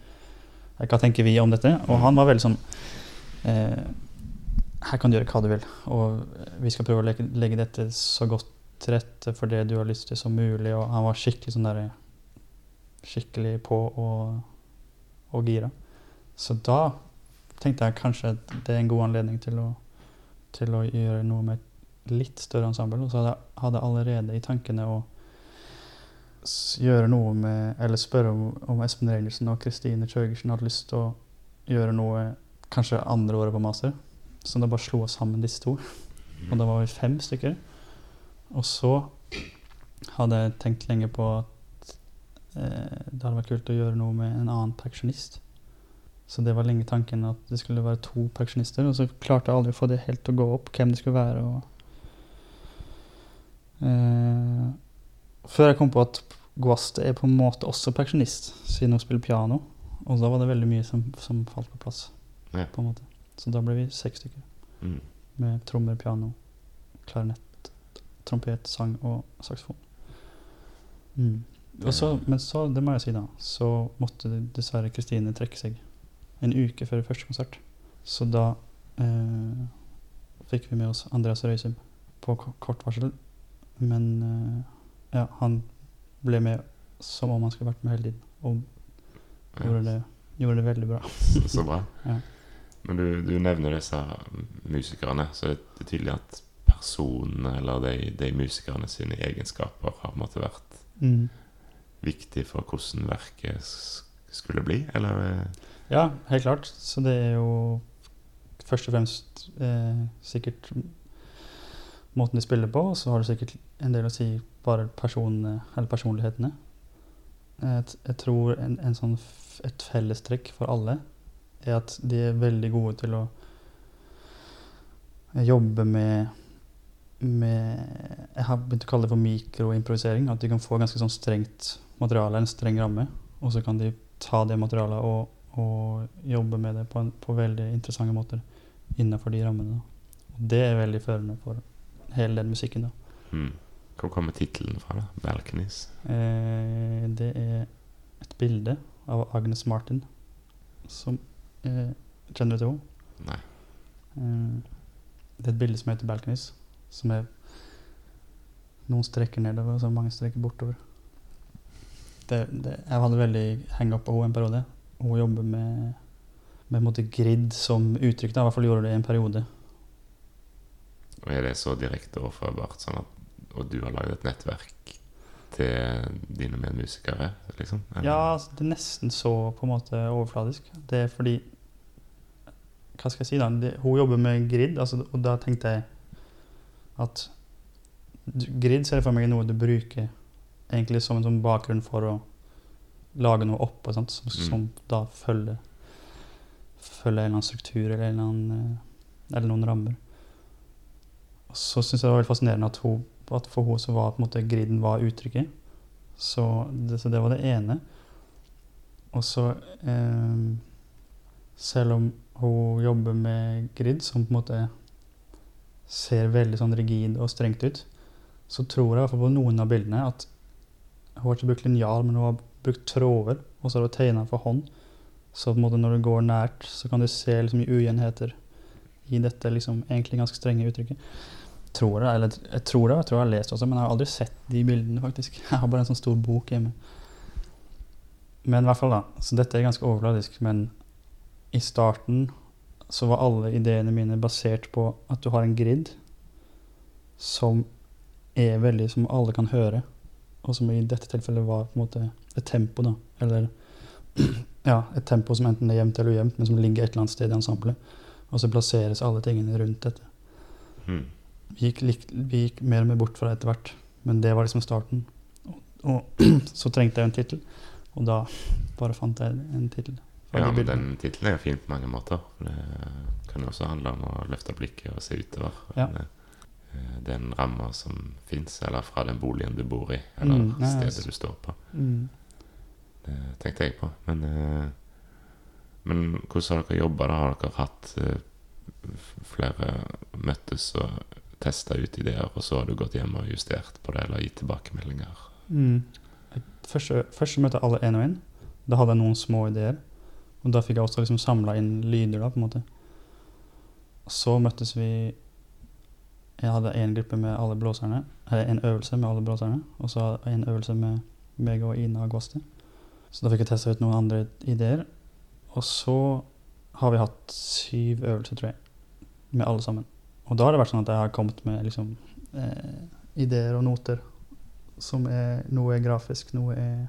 Hva tenker vi om dette? Og han var veldig sånn eh, her kan du gjøre hva du vil, og vi skal prøve å legge, legge dette så godt til rette for det du har lyst til som mulig. Og han var skikkelig sånn der Skikkelig på og, og gira. Så da tenkte jeg kanskje at det er en god anledning til å, til å gjøre noe med et litt større ensemble. Og så hadde jeg allerede i tankene å gjøre noe med Eller spørre om, om Espen Reinertsen og Kristine Kjøgersen hadde lyst til å gjøre noe kanskje andre året på master. Så da bare slo oss sammen disse to. Og da var vi fem stykker. Og så hadde jeg tenkt lenge på at det hadde vært kult å gjøre noe med en annen pensjonist. Så det var lenge tanken at det skulle være to pensjonister. Og så klarte jeg aldri å få det helt til å gå opp, hvem det skulle være. Og, eh, før jeg kom på at Guaste er på en måte også pensjonist, siden hun spiller piano. Og da var det veldig mye som, som falt på plass. Ja. på en måte. Så da ble vi seks stykker. Mm. Med trommer, piano, klarinett, trompet, sang og saksofon. Mm. Så, men så, det må jeg si da, så måtte dessverre Kristine trekke seg en uke før første konsert. Så da eh, fikk vi med oss Andreas Røisum på kort varsel. Men eh, ja, han ble med som om han skulle vært med hele tiden. Og gjorde det, gjorde det veldig bra. Så, så bra. Ja. Men du, du nevner disse musikerne, så det er tydelig at personene, eller de, de musikerne sine egenskaper, har måte vært Mm. Viktig for hvordan verket skulle bli, eller? eh, Ja, helt klart. Så det er jo først og fremst eh, sikkert måten de spiller på, og så har det sikkert en del å si bare personene, eller personlighetene. Jeg, jeg tror en, en sånn et fellestrekk for alle er at de er veldig gode til å jobbe med med Jeg har begynt å kalle det for mikroimprovisering. At de kan få ganske sånn strengt materiale, en streng ramme, og så kan de ta det materialet og, og jobbe med det på, en, på veldig interessante måter innenfor de rammene. da. Og det er veldig førende for hele den musikken. da. Mm. Hvor kommer tittelen fra? da? 'Balconies'? Eh, det er et bilde av Agnes Martin som eh, Kjenner du til henne? Nei. Eh, det er et bilde som heter 'Balconies', som er noen strekker nedover og så mange strekker bortover. Det, det, jeg hadde veldig heng up på henne en periode. Hun jobber med, med måte grid som uttrykk. da, I hvert fall gjorde det i en periode. Og er det så direkte overførbart, sånn at og du har laget et nettverk til dine medmusikere, liksom? Eller? Ja, altså, det er nesten så på en måte overfladisk. Det er fordi Hva skal jeg si, da? Det, hun jobber med grid, altså, og da tenkte jeg at Grid ser jeg for meg er noe du bruker egentlig som en sånn bakgrunn for å lage noe oppå. Som, Mm. som da følger følger en eller annen struktur eller, en eller, annen, eh, eller noen rammer. Og så syns jeg det var veldig fascinerende at, hun, at for henne så var på en måte griden var uttrykket. Så det, så det var det ene. Og så eh, Selv om hun jobber med grid, som på en måte ser veldig sånn rigid og strengt ut, så tror jeg i hvert fall på noen av bildene at hun har ikke brukt linjal, men hun har brukt tråder, og så har hun tegna for hånd. Så når du går nært, så kan du se liksom ujevnheter i dette liksom egentlig ganske strenge uttrykket. Tror det, eller jeg tror det, jeg tror jeg har lest også, men jeg har aldri sett de bildene, faktisk. Jeg har bare en sånn stor bok hjemme. Men i hvert fall, da. Så dette er ganske overfladisk, men i starten så var alle ideene mine basert på at du har en grid som er veldig Som alle kan høre, og som i dette tilfellet var på en måte et tempo, da. Eller ja, et tempo som enten er jevnt eller ujevnt, men som ligger et eller annet sted i ensemblet. Og så plasseres alle tingene rundt dette. Mm. Vi gikk, vi gikk mer og mer bort fra det etter hvert, men det var liksom starten. Og, og så trengte jeg en tittel, og da bare fant jeg en tittel. Ja, men den tittelen er jo fin på mange måter. Det kan jo også handle om å løfte blikket og se utover. Ja. Det, eh, den ramma som fins, eller fra den boligen du bor i, eller Mm, nei, stedet altså. du står på. Mm. Det tenkte jeg på. Men, eh, men hvordan har dere jobba? Har dere hatt eh, flere møttes og testa ut ideer, og så har du gått hjem og justert på det, eller gitt tilbakemeldinger? Mm. Første, først så møtte jeg alle én og én. Da hadde jeg noen små ideer. Og da fikk jeg også liksom samla inn lyder, da, på en måte. Så møttes vi Jeg hadde én gruppe med alle blåserne. Eller en øvelse med alle blåserne. Og så en øvelse med meg og Ina og Aguaste. Så da fikk jeg testa ut noen andre ideer. Og så har vi hatt syv øvelser, tror jeg, med alle sammen. Og da har det vært sånn at jeg har kommet med liksom eh, ideer og noter som er Noe er grafisk, noe er,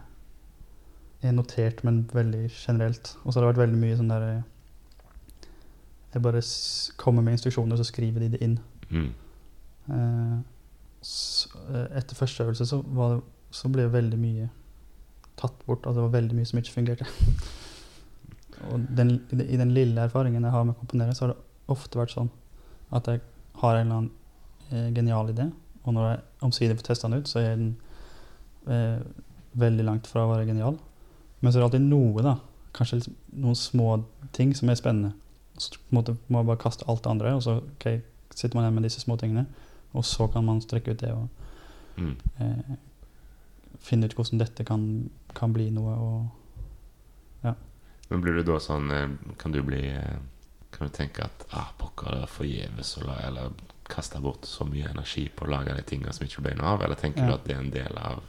er notert, men veldig generelt. Og så har det vært veldig mye sånn der eh, Jeg bare kommer med instruksjoner, og så skriver de det inn. Mm. Eh, eh, etter første øvelse så, det, så ble veldig mye tatt bort. Altså det var veldig mye som ikke fungerte. og den, i den- lille erfaringen jeg har med å komponere, så har det ofte vært sånn at jeg har en eller annen eh, genial idé, og når jeg omsider får testa den ut, så er den eh, veldig langt fra å være genial. Men så er det alltid noe, da. Kanskje noen små ting som er spennende. Så på en måte må jeg bare kaste alt det andre, og så okay, sitter man igjen med disse små tingene. Og så kan man strekke ut det og Mm. eh, finne ut hvordan dette kan, kan bli noe. Og Men blir du da sånn eh, Kan du bli eh, Kan du tenke at ah, pokker, det er forgjeves å la- eller kaste bort så mye energi på å lage de tingene som ikke ble noe av? Eller tenker Ja. du at det er en del av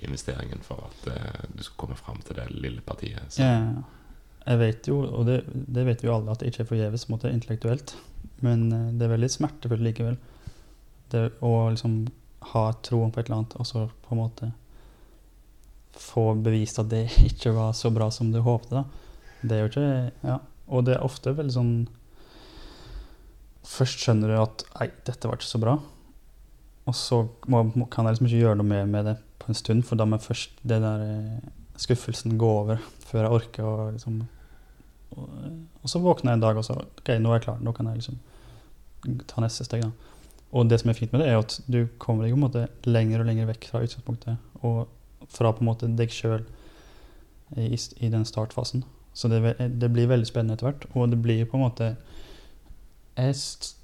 investeringen for at uh, du skal komme fram til det lille partiet? Så, Ja. jeg vet jo, og det, det vet vi jo alle, at det ikke er forgjeves intellektuelt. Men det er veldig smertefullt likevel. Det å liksom ha troen på et eller annet, og så på en måte få bevist at det ikke var så bra som du håpte. da. Det er jo ikke Ja. Og det er ofte veldig sånn Først skjønner du at Nei, dette var ikke så bra. Og så må, kan jeg liksom ikke gjøre noe mer med det på en stund, for da må først det der eh, skuffelsen gå over før jeg orker å liksom og, og så våkner jeg en dag og så OK, nå er jeg klar. Nå kan jeg liksom ta neste steg. da. Og det som er fint med det, er at du kommer deg lenger og lenger vekk fra utgangspunktet. Og fra på en måte deg sjøl i, i den startfasen. Så det, det blir veldig spennende etter hvert. Og det blir på en måte Jeg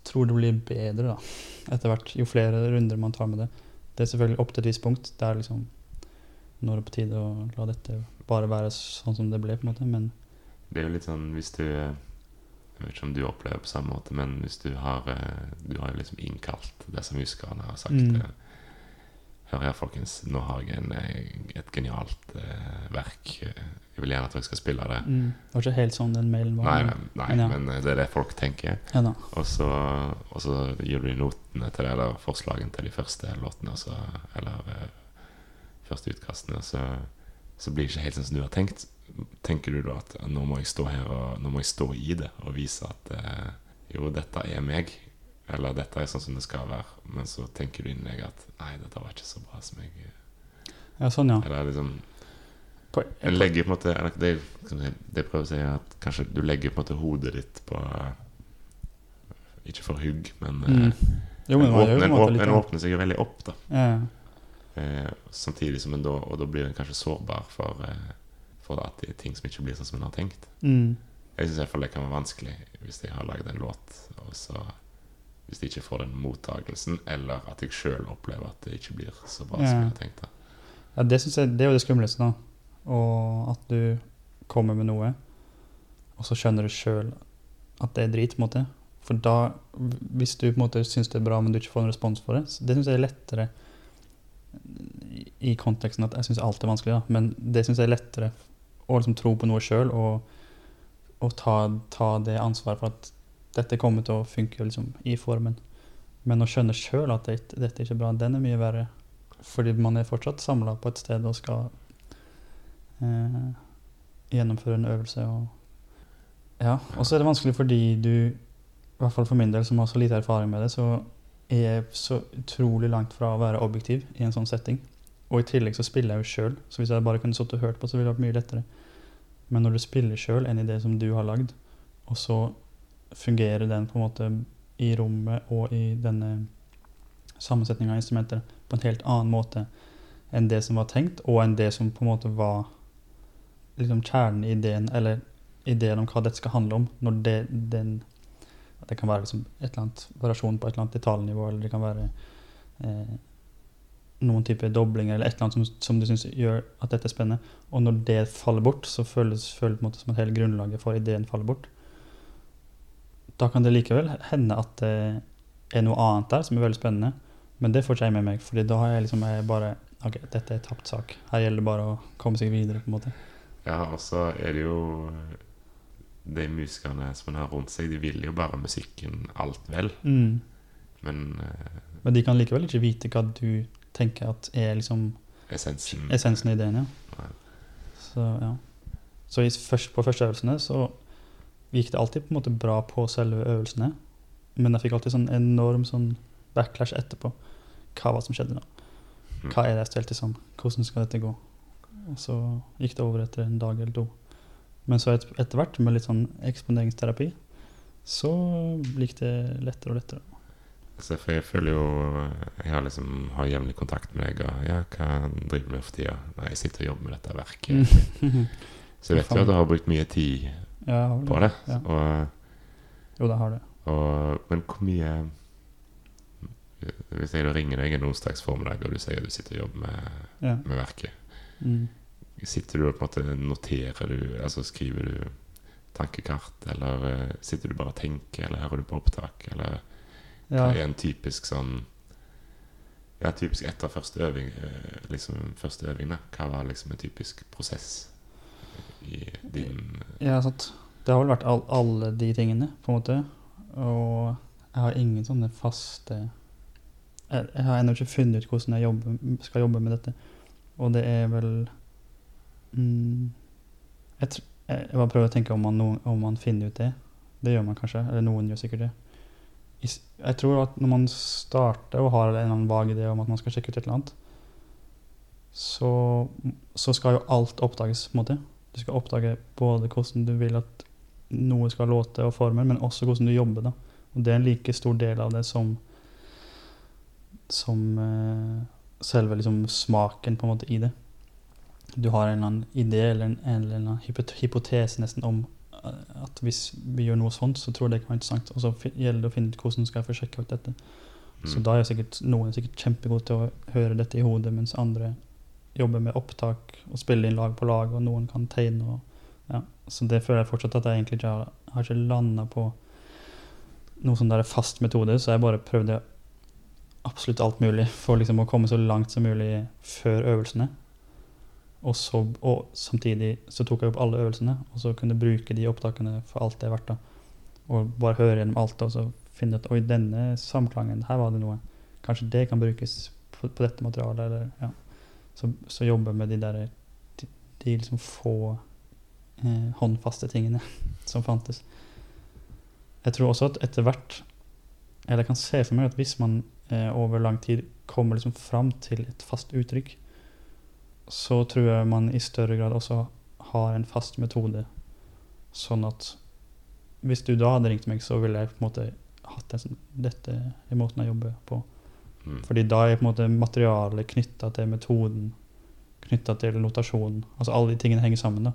tror det blir bedre da, etter hvert, jo flere runder man tar med det. Det er selvfølgelig opp til et visst punkt. Det er liksom Nå er det på tide å la dette bare være sånn som det ble, på en måte. Men Det er jo litt sånn hvis du Jeg vet ikke om du opplever på samme måte, men hvis du har eh, Du har liksom innkalt det musikerne og har sagt Mm. eh, Hør her, folkens. Nå har jeg en, eh, et genialt eh, verk. Jeg vil gjerne at dere skal spille det. mm, det var ikke helt sånn den mailen var. Nei, nei, nei men ja. men det er det folk tenker. Ja. Og så, og så gir du notene til det, eller forslagene til de første låtene, så, eller eh, første utkastene, så, så blir det ikke helt sånn som du har tenkt. Tenker du da at eh, nå må jeg stå her og nå må jeg stå i det og vise at eh, jo, dette er meg, eller dette er sånn som det skal være, men så tenker du inni deg at nei, dette var ikke så bra som jeg Ja, sånn, ja. Eller liksom En legger på en måte eller det, det prøver å si, at kanskje du legger på en måte hodet ditt på Ikke for hugg, men eh, Mm. Jo, men en, åpner, en, en åpner, en åpner seg jo veldig opp, da. Ja. Eh, samtidig som en da Og da blir en kanskje sårbar for, eh, for at det er ting som ikke blir sånn som en har tenkt. Mm. Jeg syns det kan være vanskelig hvis jeg har lagd en låt, og så hvis jeg ikke får den mottagelsen, eller at jeg sjøl opplever at det ikke blir så bra som jeg har tenkt. det. Ja, det, jeg, det er jo det skumleste, da. Og at du kommer med noe, og så skjønner du sjøl at det er drit, på en måte. For da, hvis du på en måte syns det er bra, men du ikke får en respons for det, det syns jeg er lettere i- i konteksten at jeg syns alt er vanskelig, da. Men det syns jeg er lettere å liksom tro på noe sjøl og og ta, ta det ansvaret for at dette kommer til å funke liksom, i formen. Men å skjønne sjøl at det, dette ikke er bra, den er mye verre. Fordi man er fortsatt samla på et sted og skal eh, gjennomføre en øvelse. Og, ja. og så er det vanskelig fordi du, i hvert fall for min del som har så lite erfaring med det, så er jeg så utrolig langt fra å være objektiv i en sånn setting. Og i tillegg så spiller jeg jo sjøl, så hvis jeg bare kunne sittet og hørt på, så ville det vært mye lettere. Men når du spiller sjøl en idé som du har lagd, og så fungerer den på en måte i rommet og i denne sammensetninga av instrumenter på en helt annen måte enn det som var tenkt, og enn det som på en måte var liksom kjernen i ideen, eller ideen om hva dette skal handle om, når det, den Det kan være liksom et eller annet variasjon på et eller annet detaljnivå, eller det kan være eh, noen type doblinger, eller et eller annet som, som du syns gjør at dette er spennende. Og når det faller bort, så føles det føles som at hele grunnlaget for ideen faller bort. Da kan det likevel hende at det er noe annet der som er veldig spennende, men det får ikke jeg med meg, Fordi da har jeg liksom jeg bare Ok, dette er tapt sak. Her gjelder det bare å komme seg videre, på en måte. Ja, og så er det jo De musikerne som man har rundt seg, de vil jo bare musikken alt vel. Mm. Men eh, Men de kan likevel ikke vite hva du tenker at er liksom essensen essensen i ideen, ja. Så ja. Så i, først, på første øvelsene så gikk det alltid på en måte bra på selve øvelsene, men jeg fikk alltid sånn enorm sånn backlash etterpå. Hva var det som skjedde nå? Mm. Hva er det jeg stelte sammen? Hvordan skal dette gå? Og så gikk det over etter en dag eller to. Men så et, etter hvert, med litt sånn eksponeringsterapi, så gikk det lettere og lettere. Så jeg føler jo Jeg har liksom har jevnlig kontakt med deg. Og ja, hva driver du med for tida? Nei, jeg sitter og jobber med dette verket. Så jeg vet jo at du har brukt mye tid ja, på det. Ja. Og, Jo, det har du. men hvor mye Hvis jeg da ringer deg en onsdags formiddag, og du sier at du sitter og jobber med, Ja. med verket, Mm. sitter du og på en måte noterer du Altså skriver du tankekart, eller eh, sitter du bare og tenker, eller hører du på opptak, eller Ja. Hva er en typisk sånn Ja, typisk etter første øving eh, Liksom første øving, da. Hva var liksom en typisk prosess i din Ja, sant. Det har vel vært all, alle de tingene, på en måte. Og jeg har ingen sånne faste Jeg, jeg har ennå ikke funnet ut hvordan jeg jobber, skal jobbe med dette. Og det er vel mm, jeg, jeg, bare prøver å tenke om man, om man finner ut det. Det gjør man kanskje. Eller noen gjør sikkert det. Jeg tror at når man starter og har en eller annen vag idé om at man skal sjekke ut et eller annet, så, så skal jo alt oppdages, på en måte. Du skal oppdage både hvordan du vil at noe skal låte og former, men også hvordan du jobber. da. Og det er en like stor del av det som som uh, selve liksom smaken på en måte i det. Du har en eller annen idé eller en, eller annen hypot- hypotese nesten om at hvis vi gjør noe sånt, så tror jeg det kan være interessant. Og så gjelder det å finne ut hvordan skal jeg få sjekka ut dette. Så Mm. da er sikkert noen er sikkert kjempegode til å høre dette i hodet, mens andre jobber med opptak og spiller inn lag på lag, og noen kan tegne. Og, ja. Så det føler jeg fortsatt at jeg egentlig ikke har, har ikke landa på noe sånn der fast metode, så jeg bare prøvde absolutt alt mulig for liksom å komme så langt som mulig før øvelsene. Og, så, og samtidig så tok jeg opp alle øvelsene, og så kunne bruke de opptakene for alt det er verdt. da. Og bare høre gjennom alt og så finne ut Oi, denne samklangen, her var det noe. Kanskje det kan brukes på, på dette materialet, eller ja. Så, så jobbe med de der De, de liksom få eh, håndfaste tingene som fantes. Jeg tror også at etter hvert Eller jeg kan se for meg at hvis man eh, over lang tid kommer liksom fram til et fast uttrykk, så tror jeg man i større grad også har en fast metode. Sånn at hvis du da hadde ringt meg, så ville jeg på en måte hatt en sånn Dette er måten jeg jobber på. Mm. Fordi da er på en måte materialet knytta til metoden, knytta til notasjonen. Altså alle de tingene henger sammen. da.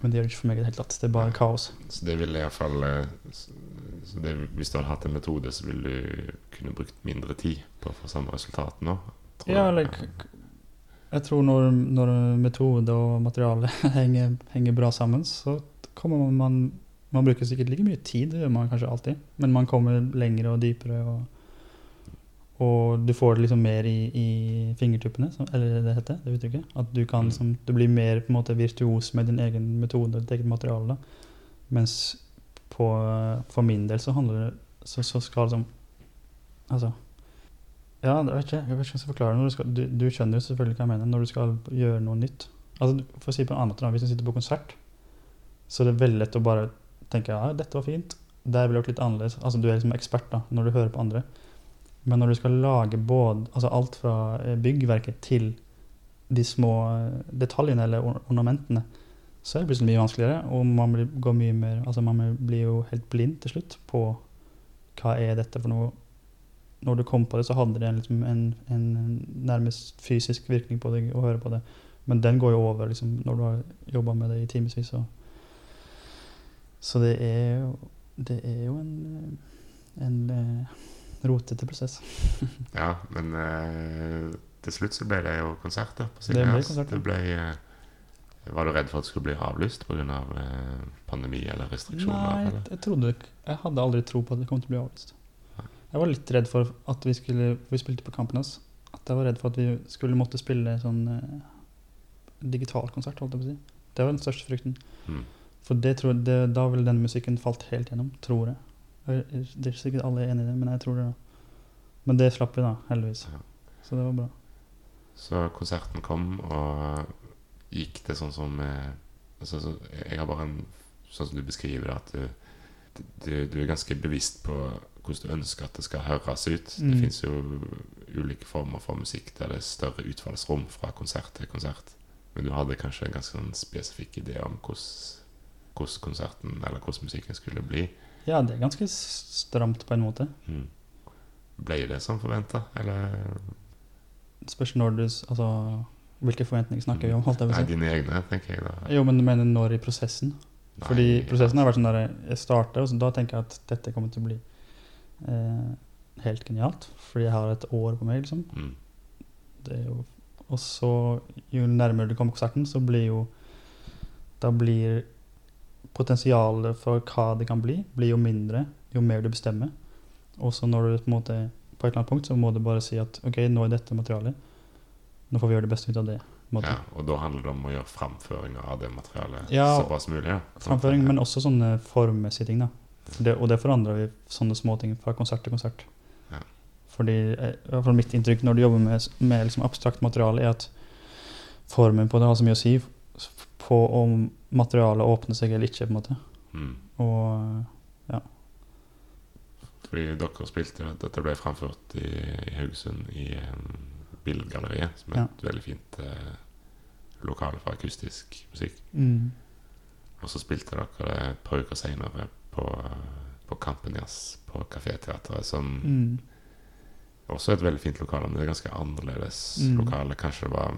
Men det gjør det ikke for meg i det hele tatt. Det er bare kaos. Så det ville iallfall Hvis du hadde hatt en metode, så ville du kunne brukt mindre tid på å få samme resultat nå? tror Ja, eller Jeg tror når, når metode og materiale henger, henger bra sammen, så kommer man Man bruker sikkert like mye tid, det gjør man kanskje alltid, men man kommer lengre og dypere. og og du får det liksom mer i, i fingertuppene, som- eller det heter det uttrykket. At du kan Mm. liksom, du blir mer på en måte virtuos med din egen metode og ditt eget materiale. da. Mens på, for min del så handler det Så, så skal liksom Altså Ja, jeg vet ikke, jeg vet ikke hvordan jeg skal forklare det. Du, skal, du, du skjønner jo selvfølgelig hva jeg mener når du skal gjøre noe nytt. Altså, For å si på en annen måte, hvis du sitter på konsert, så er det veldig lett å bare tenke ja, dette var fint. Der ble det litt annerledes. Altså, du er liksom ekspert da, når du hører på andre. Men når du skal lage både, altså alt fra eh, byggverket til de små eh, detaljene eller ornamentene, så er det plutselig mye vanskeligere. Og man blir, går mye mer, altså man blir jo helt blind til slutt på hva er dette for noe. Når du kom på det, så hadde det liksom en, en nærmest fysisk virkning på deg å høre på det. Men den går jo over liksom, når du har jobba med det i timevis. Så. så det er det er jo en, en eh, rotete prosess. Ja, men eh, til slutt så ble det jo konsert da på Det ble konsert. Det ble, eh, var du redd for at det skulle bli avlyst pga. Av, eh, pandemi eller restriksjoner? Nei, eller? jeg trodde ikke Jeg hadde aldri tro på at det kom til å bli avlyst. Jeg var litt redd for at vi skulle Vi spilte på kampen hans. At jeg var redd for at vi skulle måtte spille sånn uh, digital konsert, holdt jeg på å si. Det var den største frykten. Mm. For det tror det, da ville den musikken falt helt gjennom, tror jeg. Det er ikke sikkert alle er enig i det, men jeg tror det. da. Men det slapp vi, da, heldigvis. Ja. Så det var bra. Så konserten kom, og gikk det sånn som eh, altså, så, Jeg har bare en Sånn som du beskriver det, at du, du, du er ganske bevisst på hvordan du ønsker at det skal høres ut. Det Mm. fins jo ulike former for musikk der det er større utfallsrom fra konsert til konsert. Men du hadde kanskje en ganske sånn spesifikk idé om hvordan, konserten eller hvordan musikken skulle bli. Ja, det er ganske stramt på en måte. Mm. Ble det som forventa, eller Det spørs når du Altså hvilke forventninger snakker vi om, holdt jeg Nei, dine egne, tenker jeg da. Jo, men du mener når i prosessen? Nei, Fordi prosessen har vært sånn der Jeg starter, og så da tenker jeg at dette kommer til å bli eh, helt genialt. Fordi jeg har et år på meg, liksom. Mm. Det er jo, og så, jo nærmere du kommer konserten, så blir jo Da blir potensialet for hva det kan bli, blir jo mindre jo mer du bestemmer. Og så når du på en måte på et eller annet punkt, så må du bare si at OK, nå er dette materialet. Nå får vi gjøre det beste ut av det. Ja, og da handler det om å gjøre framføringer av det materialet Ja, så bra som mulig. Ja. Sånn Framføring, men også sånne formmessige ting. da. For det, og det forandrer vi sånne småting fra konsert til konsert. Ja. Fordi, eh, fall mitt inntrykk når du jobber med, med liksom abstrakt materiale, er at formen på det har så mye å si på om materialet åpner seg eller ikke. på en måte. Mm. Og Fordi dere spilte Dette ble framført i, i Haugesund i um, Billedgalleriet, som er Ja. et veldig fint uh, lokale for akustisk musikk. mm, Og så spilte dere det et par uker seinere på, på Kampenjazz på Kaféteatret, som mm, også er et veldig fint lokale, men det er ganske annerledes Mm. lokale. Kanskje det var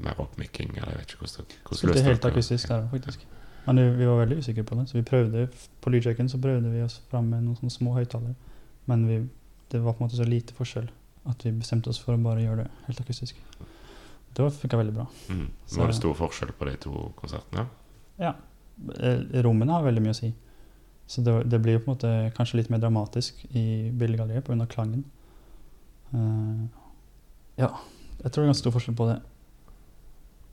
mer oppmikking, eller jeg vet ikke hvordan, hvordan Spilte helt akustisk der, faktisk. Men vi- vi var veldig usikre på det, så vi prøvde på lydsjekken så prøvde vi oss fram med noen sånne små høyttalere. Men vi, det var på en måte så lite forskjell at vi bestemte oss for å bare gjøre det helt akustisk. Det funka veldig bra. Mm. Var det stor forskjell på de to konsertene? Ja. Rommene har veldig mye å si. Så det, det blir jo på en måte kanskje litt mer dramatisk i billedgalleriet pga. klangen. Uh, ja, jeg tror det er ganske stor forskjell på det.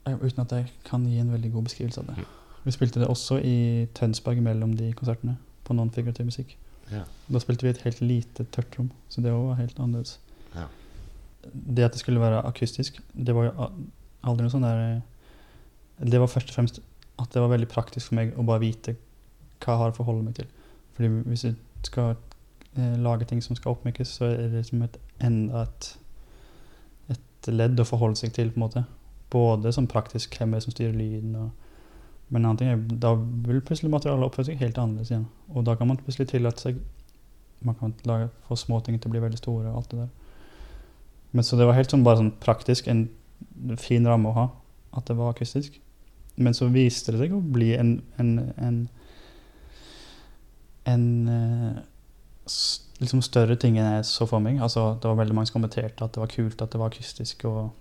Eh, Uten at jeg kan gi en veldig god beskrivelse av det. Mm. Vi spilte det også i Tønsberg mellom de konsertene, på non-figurativ musikk. Ja. Da spilte vi et helt lite tørt rom, så det var helt annerledes. Ja. Det at det skulle være akustisk, det var jo aldri noe sånn der eh, Det var først og fremst at det var veldig praktisk for meg å bare vite hva jeg har å forholde meg til. Fordi hvis du skal eh, lage ting som skal oppmykes, så er det liksom et enda et, et ledd å forholde seg til, på en måte. Både som praktisk hvem er det som styrer lyden, og men en annen ting er, da vil plutselig materialet oppføre seg helt annerledes igjen. Og da kan man plutselig tillate seg Man kan lage, få småting til å bli veldig store og alt det der. Men så det var helt sånn bare sånn praktisk en fin ramme å ha, at det var akustisk. Men så viste det seg å bli en en, en, en eh, liksom større ting enn jeg så for meg. Altså, det var veldig mange som kommenterte at det var kult at det var akustisk, og,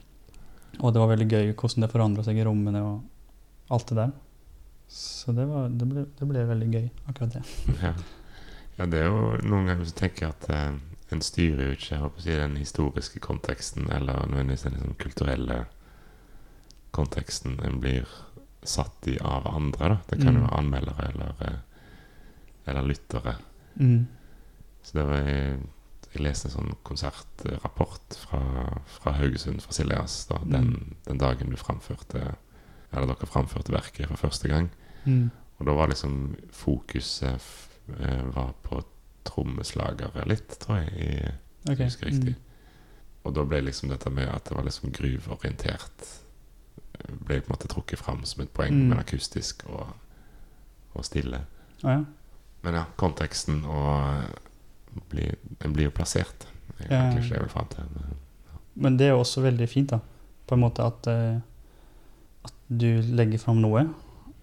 og det var veldig gøy hvordan det forandra seg i rommene og alt det der. Så det, var, det, ble, det ble veldig gøy, akkurat det. Ja. ja, det er jo noen ganger så tenker jeg at eh, en styrer jo ikke jeg håper si, den historiske konteksten eller nødvendigvis den liksom, kulturelle konteksten. En blir satt i av andre. da. Det kan jo Mm. være anmeldere eller, eh, eller lyttere. Mm. Så det var jeg, jeg leste en sånn konsertrapport fra, fra Haugesund, fra Siljas, da, den, Mm. den dagen du framførte Eller dere framførte verket for første gang. Mm. Og da var liksom fokuset eh, var på trommeslagere litt, tror jeg, i, Ok. jeg husker riktig. Mm. Og da ble liksom dette med at det var liksom gruvorientert eh, Ble på en måte trukket fram som et poeng, Mm. men akustisk og, og stille. Ah, ja. Men ja, konteksten og eh, bli, Den blir jo plassert. Det er egentlig ikke det jeg vil fram til. men- Men det er jo også veldig fint, da. På en måte at, eh, at du legger fram noe,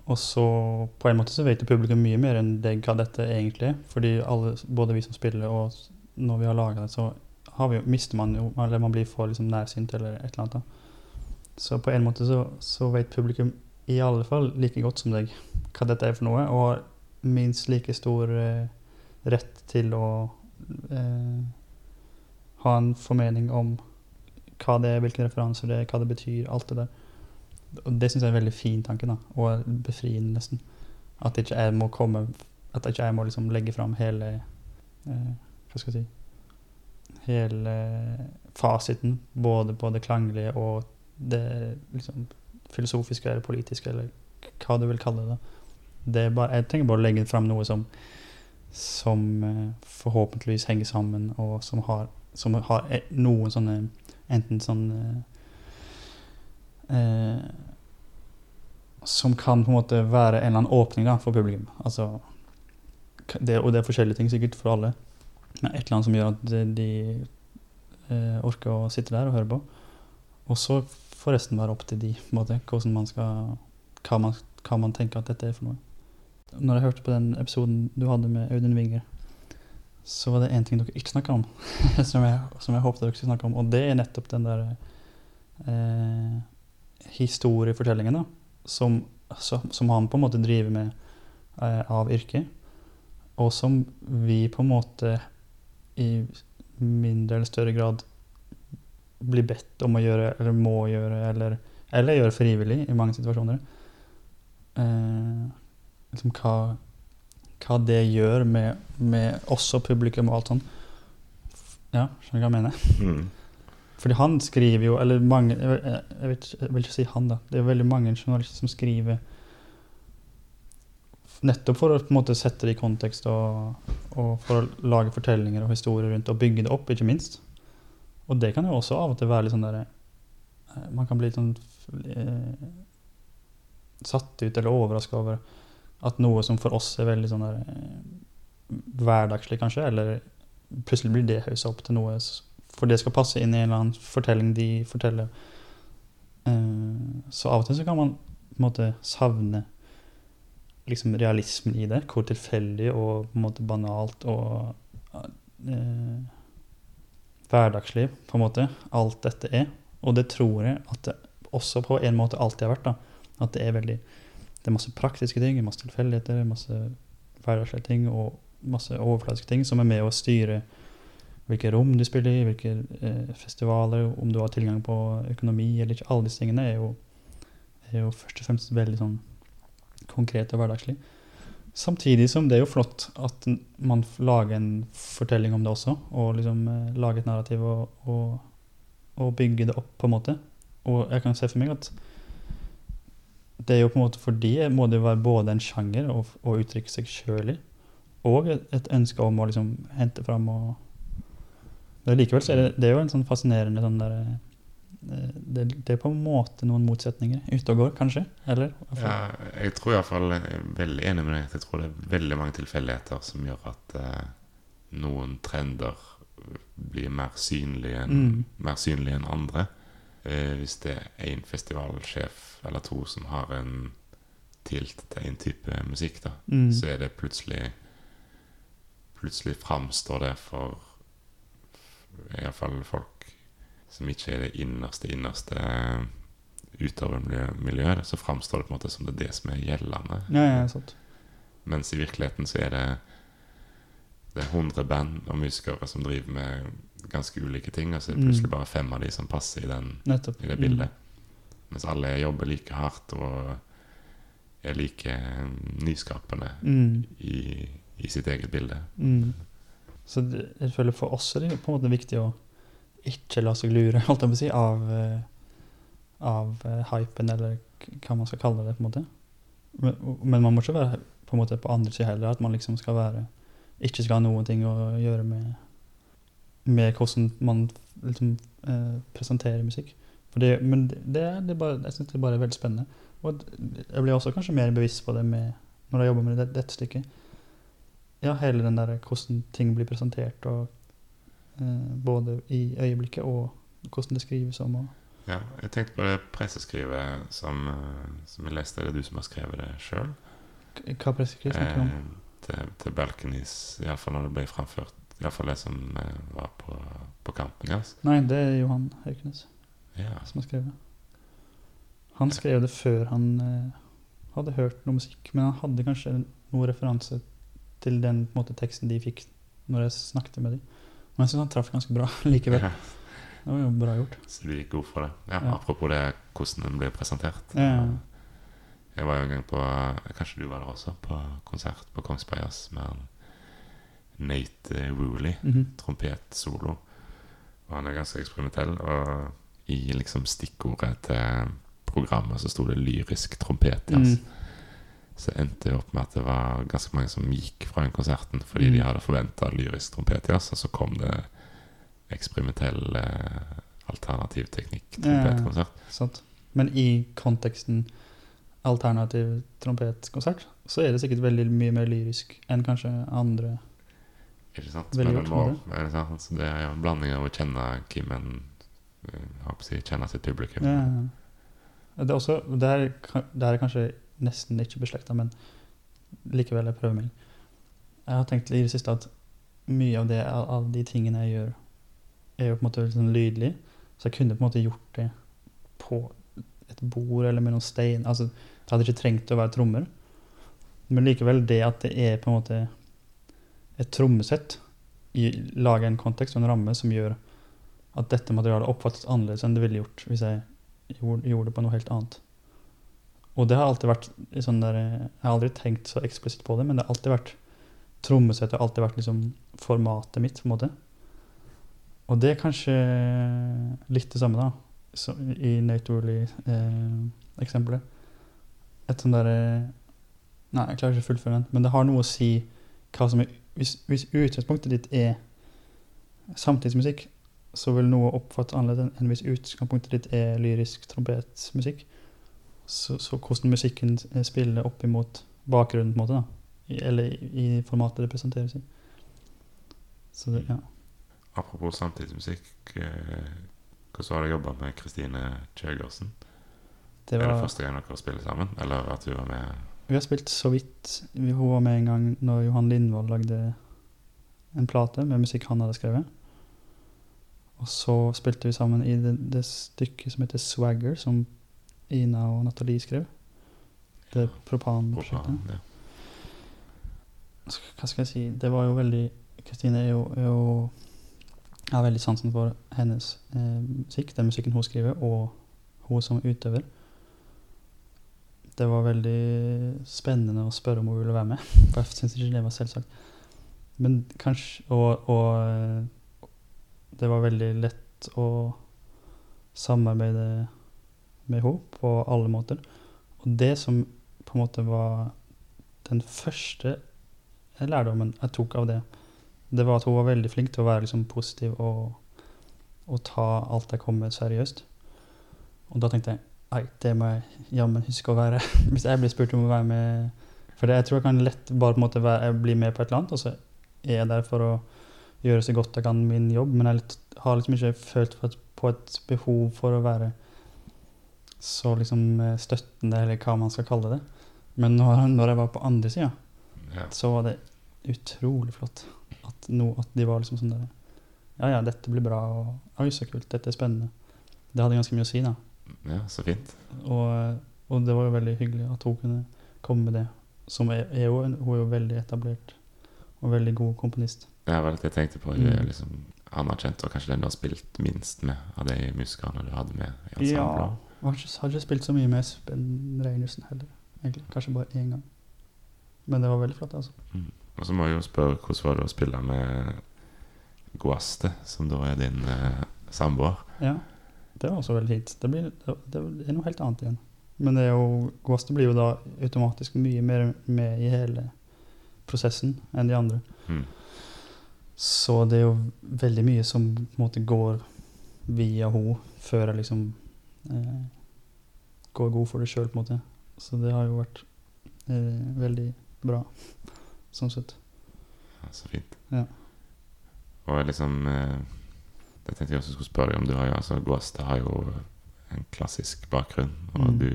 og så på en måte så vet publikum mye mer enn deg hva dette egentlig er. Fordi alle, både vi som spiller og når vi har laga det, så har vi, mister man jo Eller man blir for liksom nærsynt eller et eller annet. da. Så på en måte så, så vet publikum i alle fall like godt som deg hva dette er for noe, og minst like stor eh, rett til å eh, ha en formening om hva det er, hvilke referanser det er, hva det betyr, alt det der. Og det syns jeg er en veldig fin tanke, da, og befriende nesten. At ikke jeg må komme At ikke jeg må liksom legge fram hele eh, Hva skal jeg si Hele fasiten, både på det klanglige og det liksom filosofiske eller politiske, eller hva du vil kalle det. er bare, jeg trenger bare å legge fram noe som som eh, forhåpentligvis henger sammen, og som har, som har eh, noen sånne Enten sånn eh, eh, Som kan på en måte være en eller annen åpning da, for publikum. Altså, det, og det er forskjellige ting sikkert for alle. Men et eller annet som gjør at de, de eh, orker å sitte der og høre på. Og så får resten være opp til de, på en måte, hvordan man skal, hva, man, hva man tenker at dette er for noe. Når jeg hørte på den episoden du hadde med Audun Winger, så var det én ting dere ikke snakka om, som, jeg, som jeg håpet dere skulle snakke om, og det er nettopp den der eh, historiefortellingen, da, som, som, som han på en måte driver med eh, av yrke, og som vi på en måte i mindre eller større grad blir bedt om å gjøre, eller må gjøre, eller, eller gjøre frivillig i mange situasjoner. Eh, liksom hva, hva det gjør med, med oss og publikum og alt sånt. Ja, skjønner du hva jeg mener? Mm. Fordi han skriver jo, eller mange Jeg, vet, ikke- jeg vil ikke si han, da. Det er veldig mange journalister som skriver nettopp for å på en måte sette det i kontekst og, og for å lage fortellinger og historier rundt og bygge det opp, ikke minst. Og det kan jo også av og til være litt sånn derre eh, Man kan bli litt sånn eh, satt ut eller overraska over at noe som for oss er veldig sånn der eh, hverdagslig, kanskje, eller plutselig blir det haussa opp til noe For det skal passe inn i en eller annen fortelling de forteller. Eh, så av og til så kan man på en måte savne liksom realismen i det. Hvor tilfeldig og på en måte banalt og eh, hverdagslig på en måte alt dette er. Og det tror jeg at det også på en måte alltid har vært. da. At det er veldig Det er masse praktiske ting, masse tilfeldigheter, masse hverdagslige ting og masse overfladiske ting som er med å styre hvilke rom du spiller i, hvilke eh, festivaler, om du har tilgang på økonomi eller ikke. Alle disse tingene er jo, er jo først og fremst veldig sånn konkret og hverdagslig. Samtidig som det er jo flott at man lager en fortelling om det også, og liksom eh, lager et narrativ og, og, og bygger det opp på en måte. Og jeg kan se for meg at det er jo på en måte fordi må det jo være både en sjanger å, å uttrykke seg sjøl i, og et, et ønske om å liksom hente fram og Men likevel så er det, det er jo en sånn fascinerende sånn der eh, det, det er på en måte noen motsetninger ute og går, kanskje? Eller? Ja, jeg tror iallfall Jeg er veldig enig med deg. Jeg tror det er veldig mange tilfeldigheter som gjør at eh, noen trender blir mer synlige enn Mm. mer synlige enn andre. Eh, hvis det er én festivalsjef eller to som har en tilt til en type musikk, da, Mm. så er det plutselig Plutselig framstår det for iallfall folk som ikke er det innerste, innerste utøvermiljøet, så framstår det på en måte som det er det som er gjeldende. Ja, ja, sant. Mens i virkeligheten så er det Det er 100 band og musikere som driver med ganske ulike ting, og så er det plutselig Mm. bare fem av de som passer i, den, i det bildet. Mens alle jobber like hardt og er like nyskapende Mm. i, i sitt eget bilde. Mm. Så det, jeg føler for oss er det på en måte viktig å ikke la seg lure holdt jeg på å si, av, eh, av eh, hypen, eller hva man skal kalle det. på en måte. Men, men man må ikke være på en måte på andre sida heller, at man liksom skal være ikke skal ha noen ting å gjøre med, med hvordan man liksom, eh, presenterer musikk. Det, men det, det, det bare, jeg syns det bare er veldig spennende. Og jeg blir også kanskje mer bevisst på det med, når jeg jobber med det, dette stykket. Ja, hele den der hvordan ting blir presentert, og eh, både i øyeblikket og hvordan det skrives om. Og, Ja, jeg tenkte på det presseskrivet som, eh, som jeg leste. Er det du som har skrevet det sjøl? Hva presseskriv snakker du om? Eh, til, til Balconies, iallfall når det ble framført. Iallfall det som eh, var på, på kampen deres. Nei, det er Johan Haukenes Ja. som har skrevet. Han skrev det før han eh, hadde hørt noe musikk, men han hadde kanskje noen referanse til den på måte, teksten de fikk når jeg snakket med dem. Men jeg syns han traff ganske bra likevel. Ja, Det var jo bra gjort. så du gikk god for det. Ja, Ja. Apropos det hvordan den ble presentert. Ja. Jeg var jo en gang på Kanskje du var der også? På konsert på Kongsbergers med han Nate Wooley, mm -hmm. trompetsolo. Og han er ganske eksperimentell. Og i liksom stikkordet til programmet så sto det 'lyrisk trompetjazz'. Mm. Så endte det opp med at det var ganske mange som gikk fra den konserten fordi de Mm. hadde forventa lyrisk trompetjazz, og så kom det eksperimentell eh, alternativ teknikk trompetkonsert. Sant. Men i konteksten alternativ trompetkonsert, så er det sikkert veldig mye mer lyrisk enn kanskje andre. Ikke sant? Veldig Men må, med det sant? Det er jo en blanding av å kjenne Kim en eh, jeg si, Kjenne sitt publikum. Ja. Det er også, det er, det er kanskje nesten ikke beslekta, men likevel jeg prøver meg. Jeg har tenkt i det siste at mye av det, av de tingene jeg gjør, er jo på en måte sånn lydlig, så jeg kunne på en måte gjort det på et bord eller med noen stein. Altså, det hadde ikke trengt å være trommer. Men likevel, det at det er på en måte et trommesett, lager en kontekst og en ramme som gjør at dette materialet oppfattes annerledes enn det ville gjort hvis jeg gjorde, det på noe helt annet. Og det har alltid vært sånn der, Jeg har aldri tenkt så eksplisitt på det, men det har alltid vært trommesettet har alltid vært liksom formatet mitt, på en måte. Og det er kanskje litt det samme, da, som i Nate Wooley-eksempelet. Et sånn derre Nei, jeg klarer ikke å fullføre den, men det har noe å si hva som er Hvis, hvis utgangspunktet ditt er samtidsmusikk, så vil noe oppfattes annerledes enn hvis utgangspunktet ditt er lyrisk trompetmusikk. Så, så hvordan musikken eh, spiller opp imot bakgrunnen, på en måte, da. Eller i, formatet det presenteres i. Så det, ja. Apropos samtidsmusikk, eh, hvordan har du jobba med Kristine Kjøgersen? Det Er det første gang dere spiller sammen, eller at du var med? Vi har spilt så vidt vi- Hun var med en gang når Johan Lindvold lagde en plate med musikk han hadde skrevet. Og så spilte vi sammen i det, det stykket som heter 'Swagger', som Ina og Nathalie skrev. Det propanprosjektet. Ja. Hva skal jeg si? Det var jo veldig Kristine er jo, er jo Jeg har veldig sansen for hennes eh, musikk, den musikken hun skriver, og hun som utøver. Det var veldig spennende å spørre om hun ville være med, for jeg syns ikke det var selvsagt. Men kanskje Og, og eh, det var veldig lett å samarbeide med henne på alle måter. Og det som på en måte var den første lærdommen jeg tok av det, det var at hun var veldig flink til å være liksom positiv og, og ta alt jeg kom med, seriøst. Og da tenkte jeg nei, det må jeg jammen huske å være. Hvis jeg blir spurt om å være med For det, jeg tror jeg kan lett bare på en måte være, bli med på et eller annet, og så er jeg der for å gjøre så godt jeg kan min jobb, men jeg litt, har liksom ikke følt for et, på et behov for å være så liksom eh, støttende, eller hva man skal kalle det. Men når, når jeg var på andre sida, Ja. så var det utrolig flott. At, no, at de var liksom sånn der Ja, ja, dette blir bra, og oi, så kult, dette er spennende. Det hadde ganske mye å si, da. Ja, så fint. Og, og det var jo veldig hyggelig at hun kunne komme med det. Som er, er jo, hun er jo veldig etablert og veldig god komponist. Det var det jeg tenkte på. Mm. liksom anerkjent, og kanskje den du har spilt minst med av de musikerne du hadde med i Ja. ensemblet. Jeg har ikke, har ikke spilt så mye med Espen Reinersen heller. egentlig. Kanskje bare én gang. Men det var veldig flott, altså. Og så må jeg jo spørre hvordan var det å spille med Guaste, som da er din eh, samboer? Ja, det var også veldig fint. Det, blir, det, er noe helt annet igjen. Men det er jo, Ghost blir jo da automatisk mye mer med i hele prosessen enn de andre. Mm. Så det er jo veldig mye som på en måte går via henne før jeg liksom eh, går god for det sjøl, på en måte. Så det har jo vært eh, veldig bra, sånn sett. Ja, så fint. Ja. Og liksom eh, Det tenkte jeg også skulle spørre deg om. Du har jo, altså Guaste har jo en klassisk bakgrunn. Og Mm. du,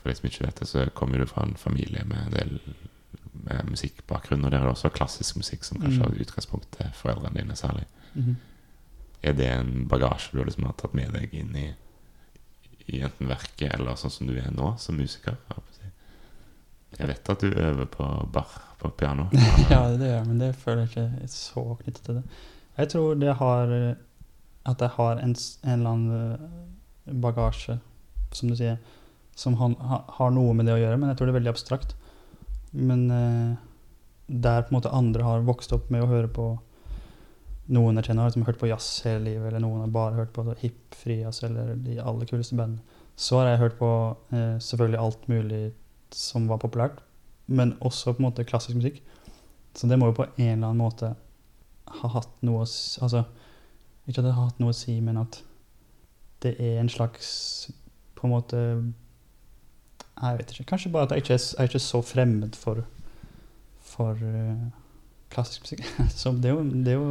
for de som ikke vet det, så kommer du fra en familie med en del med musikkbakgrunn. Og der er det også klassisk musikk som kanskje Mm. har utgangspunkt til foreldrene dine særlig. Mm. Er det en bagasje du liksom har tatt med deg inn i, i enten verket eller sånn som du er nå som musiker? jeg vet at du øver på bar på piano. ja, det gjør jeg, men det føler jeg ikke er så knyttet til det. Jeg tror det har At jeg har en, en eller annen eh, bagasje, som du sier, som han, ha, har noe med det å gjøre, men jeg tror det er veldig abstrakt. Men eh, der på en måte andre har vokst opp med å høre på Noen jeg kjenner har liksom hørt på jazz hele livet, eller noen har bare hørt på hip, frijazz eller de aller kuleste bandene. Så har jeg hørt på eh, selvfølgelig alt mulig som var populært, men også på en måte klassisk musikk. Så det må jo på en eller annen måte ha hatt noe å Altså, ikke at det har hatt noe å si, men at det er en slags På en måte Jeg vet ikke. Kanskje bare at jeg ikke er, jeg er ikke så fremmed for For uh, klassisk musikk. så det er, jo, det er jo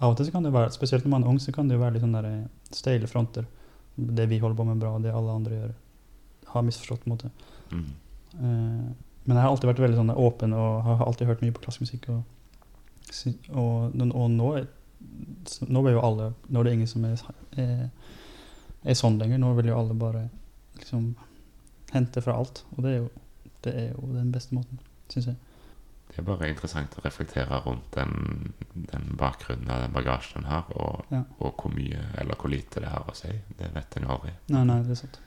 Av og til så kan det være Spesielt når man er ung, så kan det jo være litt sånn der steile fronter. Det vi holder på med bra, det alle andre gjør, har misforstått. på en måte. Mm. Uh, men jeg har alltid vært veldig sånn åpen og har alltid hørt mye på klassisk musikk. Og, og, og nå, nå er jo alle Nå er det ingen som er, er, er sånn lenger. Nå vil jo alle bare liksom hente fra alt. Og det er jo, det er jo den beste måten, syns jeg. Det er bare interessant å reflektere rundt den, den bakgrunnen og den bagasjen en har, og, Ja. og hvor mye eller hvor lite det har å si. Det vet en jo aldri. Nei, nei, det er sant.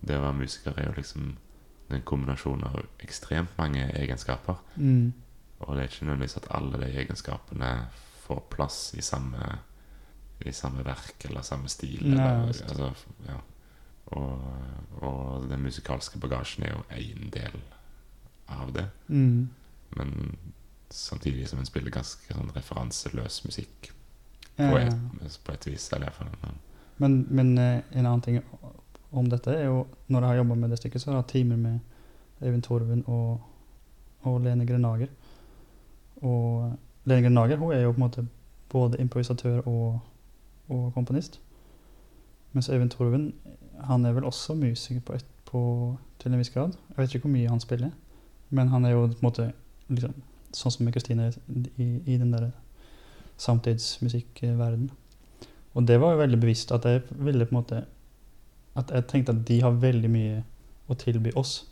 Det å være musiker er jo liksom en kombinasjon av ekstremt mange egenskaper. Mm. Og det er ikke nødvendigvis at alle de egenskapene får plass i samme, i samme verk eller samme stil. Eller, altså, ja. og, og den musikalske bagasjen er jo én del av det. Mm. Men samtidig som en spiller ganske sånn referanseløs musikk på, Eh, et, på et vis. Eller i Ja. men, Men, men eh, en annen ting om dette er jo Når jeg har jobba med det stykket, så har jeg hatt timer med Eivind Torven og, og Lene Grenager. Og Lene Nager hun er jo på en måte både improvisatør og, og komponist. Mens Øyvind Torven han er vel også musiker på, på, til en viss grad. Jeg vet ikke hvor mye han spiller, men han er jo på en måte liksom, sånn som med Kristine i, i den der samtidsmusikkverdenen. Og det var jo veldig bevisst at jeg ville på en måte At jeg tenkte at de har veldig mye å tilby oss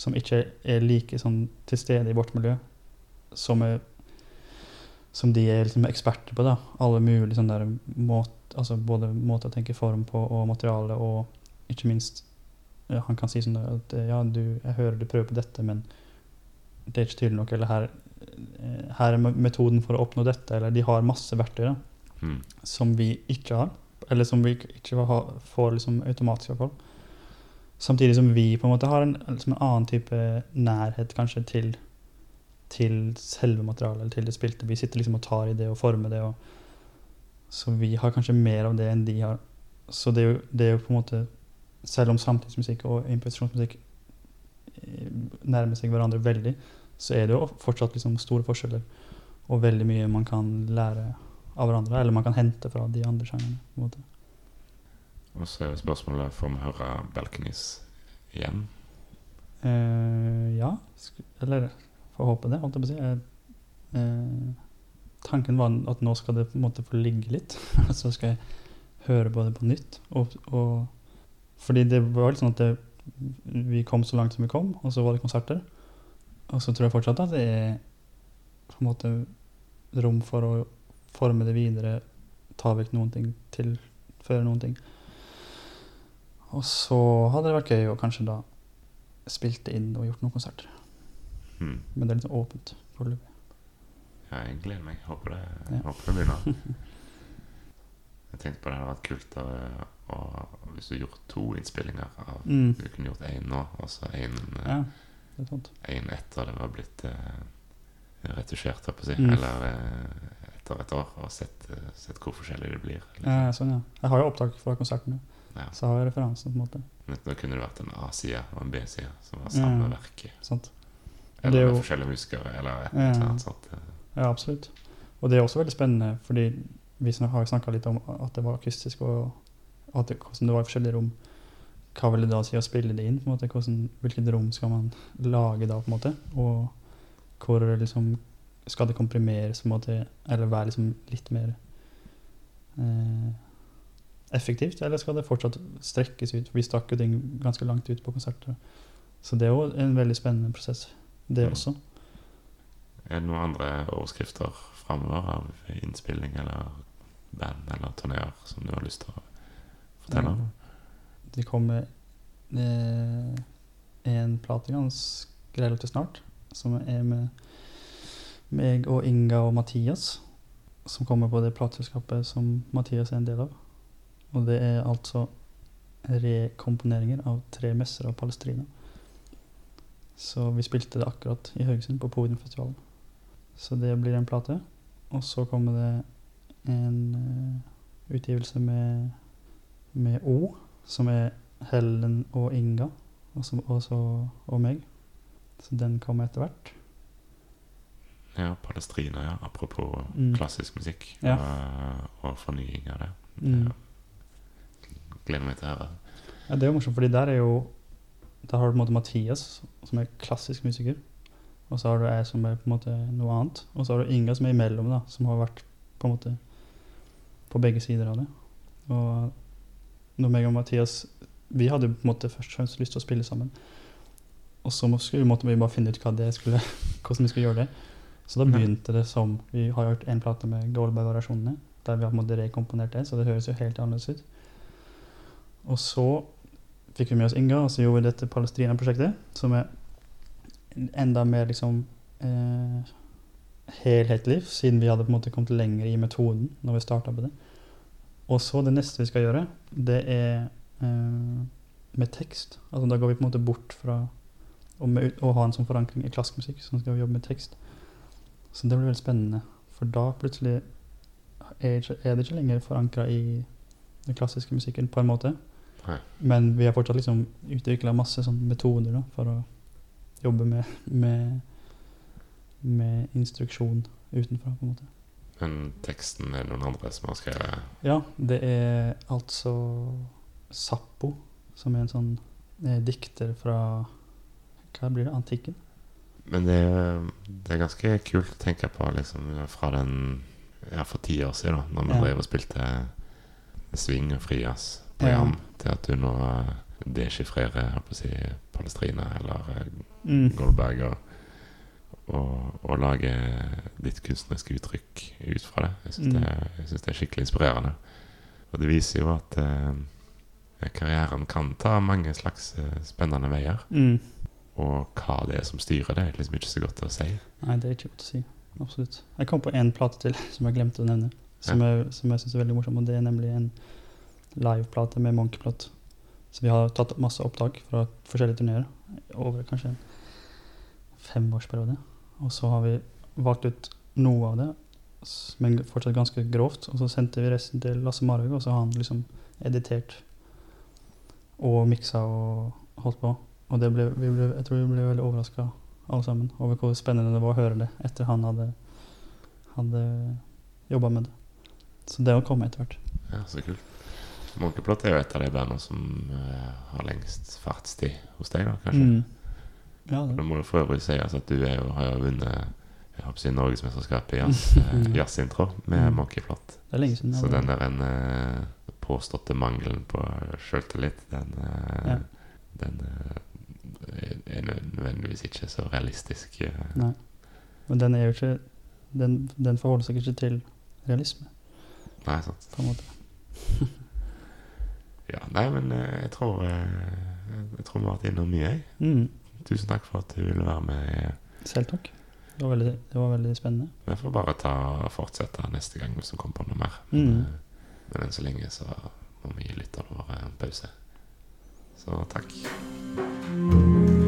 som ikke er like sånn til stede i vårt miljø, som, er, som de er liksom eksperter på. da. Alle mulige sånne der måt, altså både måter å tenke form på og materiale, og ikke minst ja, Han kan si sånn at ja, du, jeg hører du prøver på dette, men det er ikke tydelig nok, eller her, eh, her er metoden for å oppnå dette, eller de har masse verktøy. da mm, som vi ikke har, eller som vi ikke får liksom automatisk i hvert fall. Samtidig som vi på en måte har en, liksom en annen type nærhet kanskje til, til selve materialet, eller til det spilte. Vi sitter liksom og tar i det og former det. Og, så vi har kanskje mer av det enn de har. Så det er jo, det er jo på en måte Selv om samtidsmusikk og improvisasjonsmusikk eh, nærmer seg hverandre veldig, så er det jo fortsatt liksom store forskjeller. Og veldig mye man kan lære av hverandre, eller man kan hente fra de andre sjangerne. Og så er spørsmålet får vi høre Balconies igjen. Eh, ja, eller får håpe det, holdt jeg på å si. Eh, tanken var at nå skal det på en måte få ligge litt, og så skal jeg høre på det på nytt. Og, og, fordi det var litt sånn at det, vi kom så langt som vi kom, og så var det konserter. Og så tror jeg fortsatt at det er på en måte rom for å forme det videre, ta vekk noen ting, tilføre noen ting. Og så hadde det vært gøy å kanskje da spilt inn og gjort noen konserter. Hmm. Men det er litt sånn åpent foreløpig. Ja, jeg gleder meg. Håper det, Ja. håper det begynner. Jeg tenkte på det hadde vært kult å, å, hvis du gjorde to innspillinger av Mm. Du kunne gjort én nå, og så én Ja, sant. en etter det var blitt uh, retusjert, holdt på å si. Mm. Eller uh, etter et år, og sett, uh, sett hvor forskjellig det blir. liksom. Ja, sånn, ja. Jeg har jo opptak fra konserten, Ja. så har jeg referansen på en måte. Men Da kunne det vært en A-side og en B-side som var samme Ja. verket. Sant? Eller er jo- forskjellige muskere, eller et eller annet sånt. Ja, absolutt. Og det er også veldig spennende, fordi vi har snakka litt om at det var akustisk, og at det, hvordan det var i forskjellige rom. Hva vil det da si å spille det inn? på en måte? Hvordan, hvilket rom skal man lage da, på en måte? Og hvor liksom Skal det komprimeres, på en måte, eller være liksom litt mer eh, effektivt? Eller skal det fortsatt strekkes ut? For vi stakk jo ting ganske langt ut på konserter. Så det er jo en veldig spennende prosess, det Mm. også. Er det noen andre overskrifter framover av innspilling eller band eller turneer som du har lyst til å fortelle om? Det kommer eh, en plate ganske relativt snart, som er med meg og Inga og Mathias, som kommer på det plateselskapet som Mathias er en del av. Og det er altså rekomponeringer av tre messer av Palestrina. Så vi spilte det akkurat i Haugesund, på Podiumfestivalen. Så det blir en plate. Og så kommer det en uh, utgivelse med, med O, som er Helen og Inga, og, som, også, og meg. Så den kommer etter hvert. Ja, Palestrina, ja. Apropos Mm. klassisk musikk Ja. og, og fornying av det. Mm. Gleder meg til å høre. Ja, det er jo morsomt, fordi der er jo Der har du på en måte Mathias, som er klassisk musiker. Og så har du jeg som er på en måte noe annet. Og så har du Inga som er imellom, da, som har vært på en måte på begge sider av det. Og når meg og Mathias Vi hadde på en måte først og fremst lyst til å spille sammen. Og så må- måtte vi bare finne ut skulle, hvordan vi skulle gjøre det. Så da begynte det som Vi har gjort en plate med Goldberg-variasjonene, der vi har på en måte rekomponert det, så det høres jo helt annerledes ut. Og så fikk vi med oss Inga, og så gjorde vi dette Palestina-prosjektet, som er enda mer liksom eh, helhetlig, siden vi hadde på en måte kommet lenger i metoden når vi starta på det. Og så det neste vi skal gjøre, det er eh, med tekst. Altså da går vi på en måte bort fra å, med, å ha en sånn forankring i klassisk musikk, så skal vi jobbe med tekst. Så det blir veldig spennende, for da plutselig er det ikke lenger forankra i den klassiske musikken på en måte. Nei. Men vi har fortsatt liksom utvikla masse metoder da, for å jobbe med, med, med instruksjon utenfra, på en måte. Men teksten er det noen andre som har skrevet? Ja, det er altså Sappo, som er en sånn er dikter fra Hva blir det? Antikken? Men det, det er ganske kult å tenke på liksom, fra den Ja, for ti år siden, da når vi Ja. drev og spilte swing og frijazz-program, til at du nå eh, å si, Palestrina eller eh, Mm. Goldberg og, og, lage ditt kunstneriske uttrykk ut fra det. Jeg syns, Mm. det, det er skikkelig inspirerende. Og det viser jo at eh, karrieren kan ta mange slags eh, spennende veier. Mm. Og hva det er som styrer det, er liksom ikke så godt å si. Nei, det er ikke godt å si. Absolutt. Jeg kom på én plate til som jeg glemte å nevne, som, jeg, som jeg syns er veldig morsom, og det er nemlig en liveplate med Monkeyplot. Så vi har tatt masse opptak fra forskjellige turneer over kanskje en femårsperiode. Og så har vi valgt ut noe av det, men fortsatt ganske grovt. Og så sendte vi resten til Lasse Marhaug, og så har han liksom editert og miksa og holdt på. Og det ble, ble, jeg tror vi ble veldig overraska alle sammen over hvor spennende det var å høre det etter han hadde, hadde jobba med det. Så det har kommet etter hvert. Ja, så kult. Monkeyplot er jo et av de bandene som uh, har lengst fartstid hos deg, da, kanskje. Mm. Ja, Det det. må jo for øvrig sies at du er jo, har jo vunnet jeg håper å si Norgesmesterskapet i jazz, eh, jazzintro med Mm. Monkeyplot. det er lenge siden. Så den der en uh, påståtte mangelen på sjøltillit, den, uh, Ja. den eh, er nødvendigvis ikke så realistisk. eh. Nei. Men den er jo ikke Den, den forholder seg ikke til realisme, Nei, sant. på en måte. Ja, nei, men eh, jeg tror eh, Jeg tror vi har vært innom mye, jeg. Mm. tusen takk for at du ville være med. Selv takk. Det var veldig, det var veldig spennende. Vi får bare ta fortsette neste gang hvis du kommer på noe mer. Men, mm. men enn så lenge så må vi gi lytterne våre en pause. Så takk.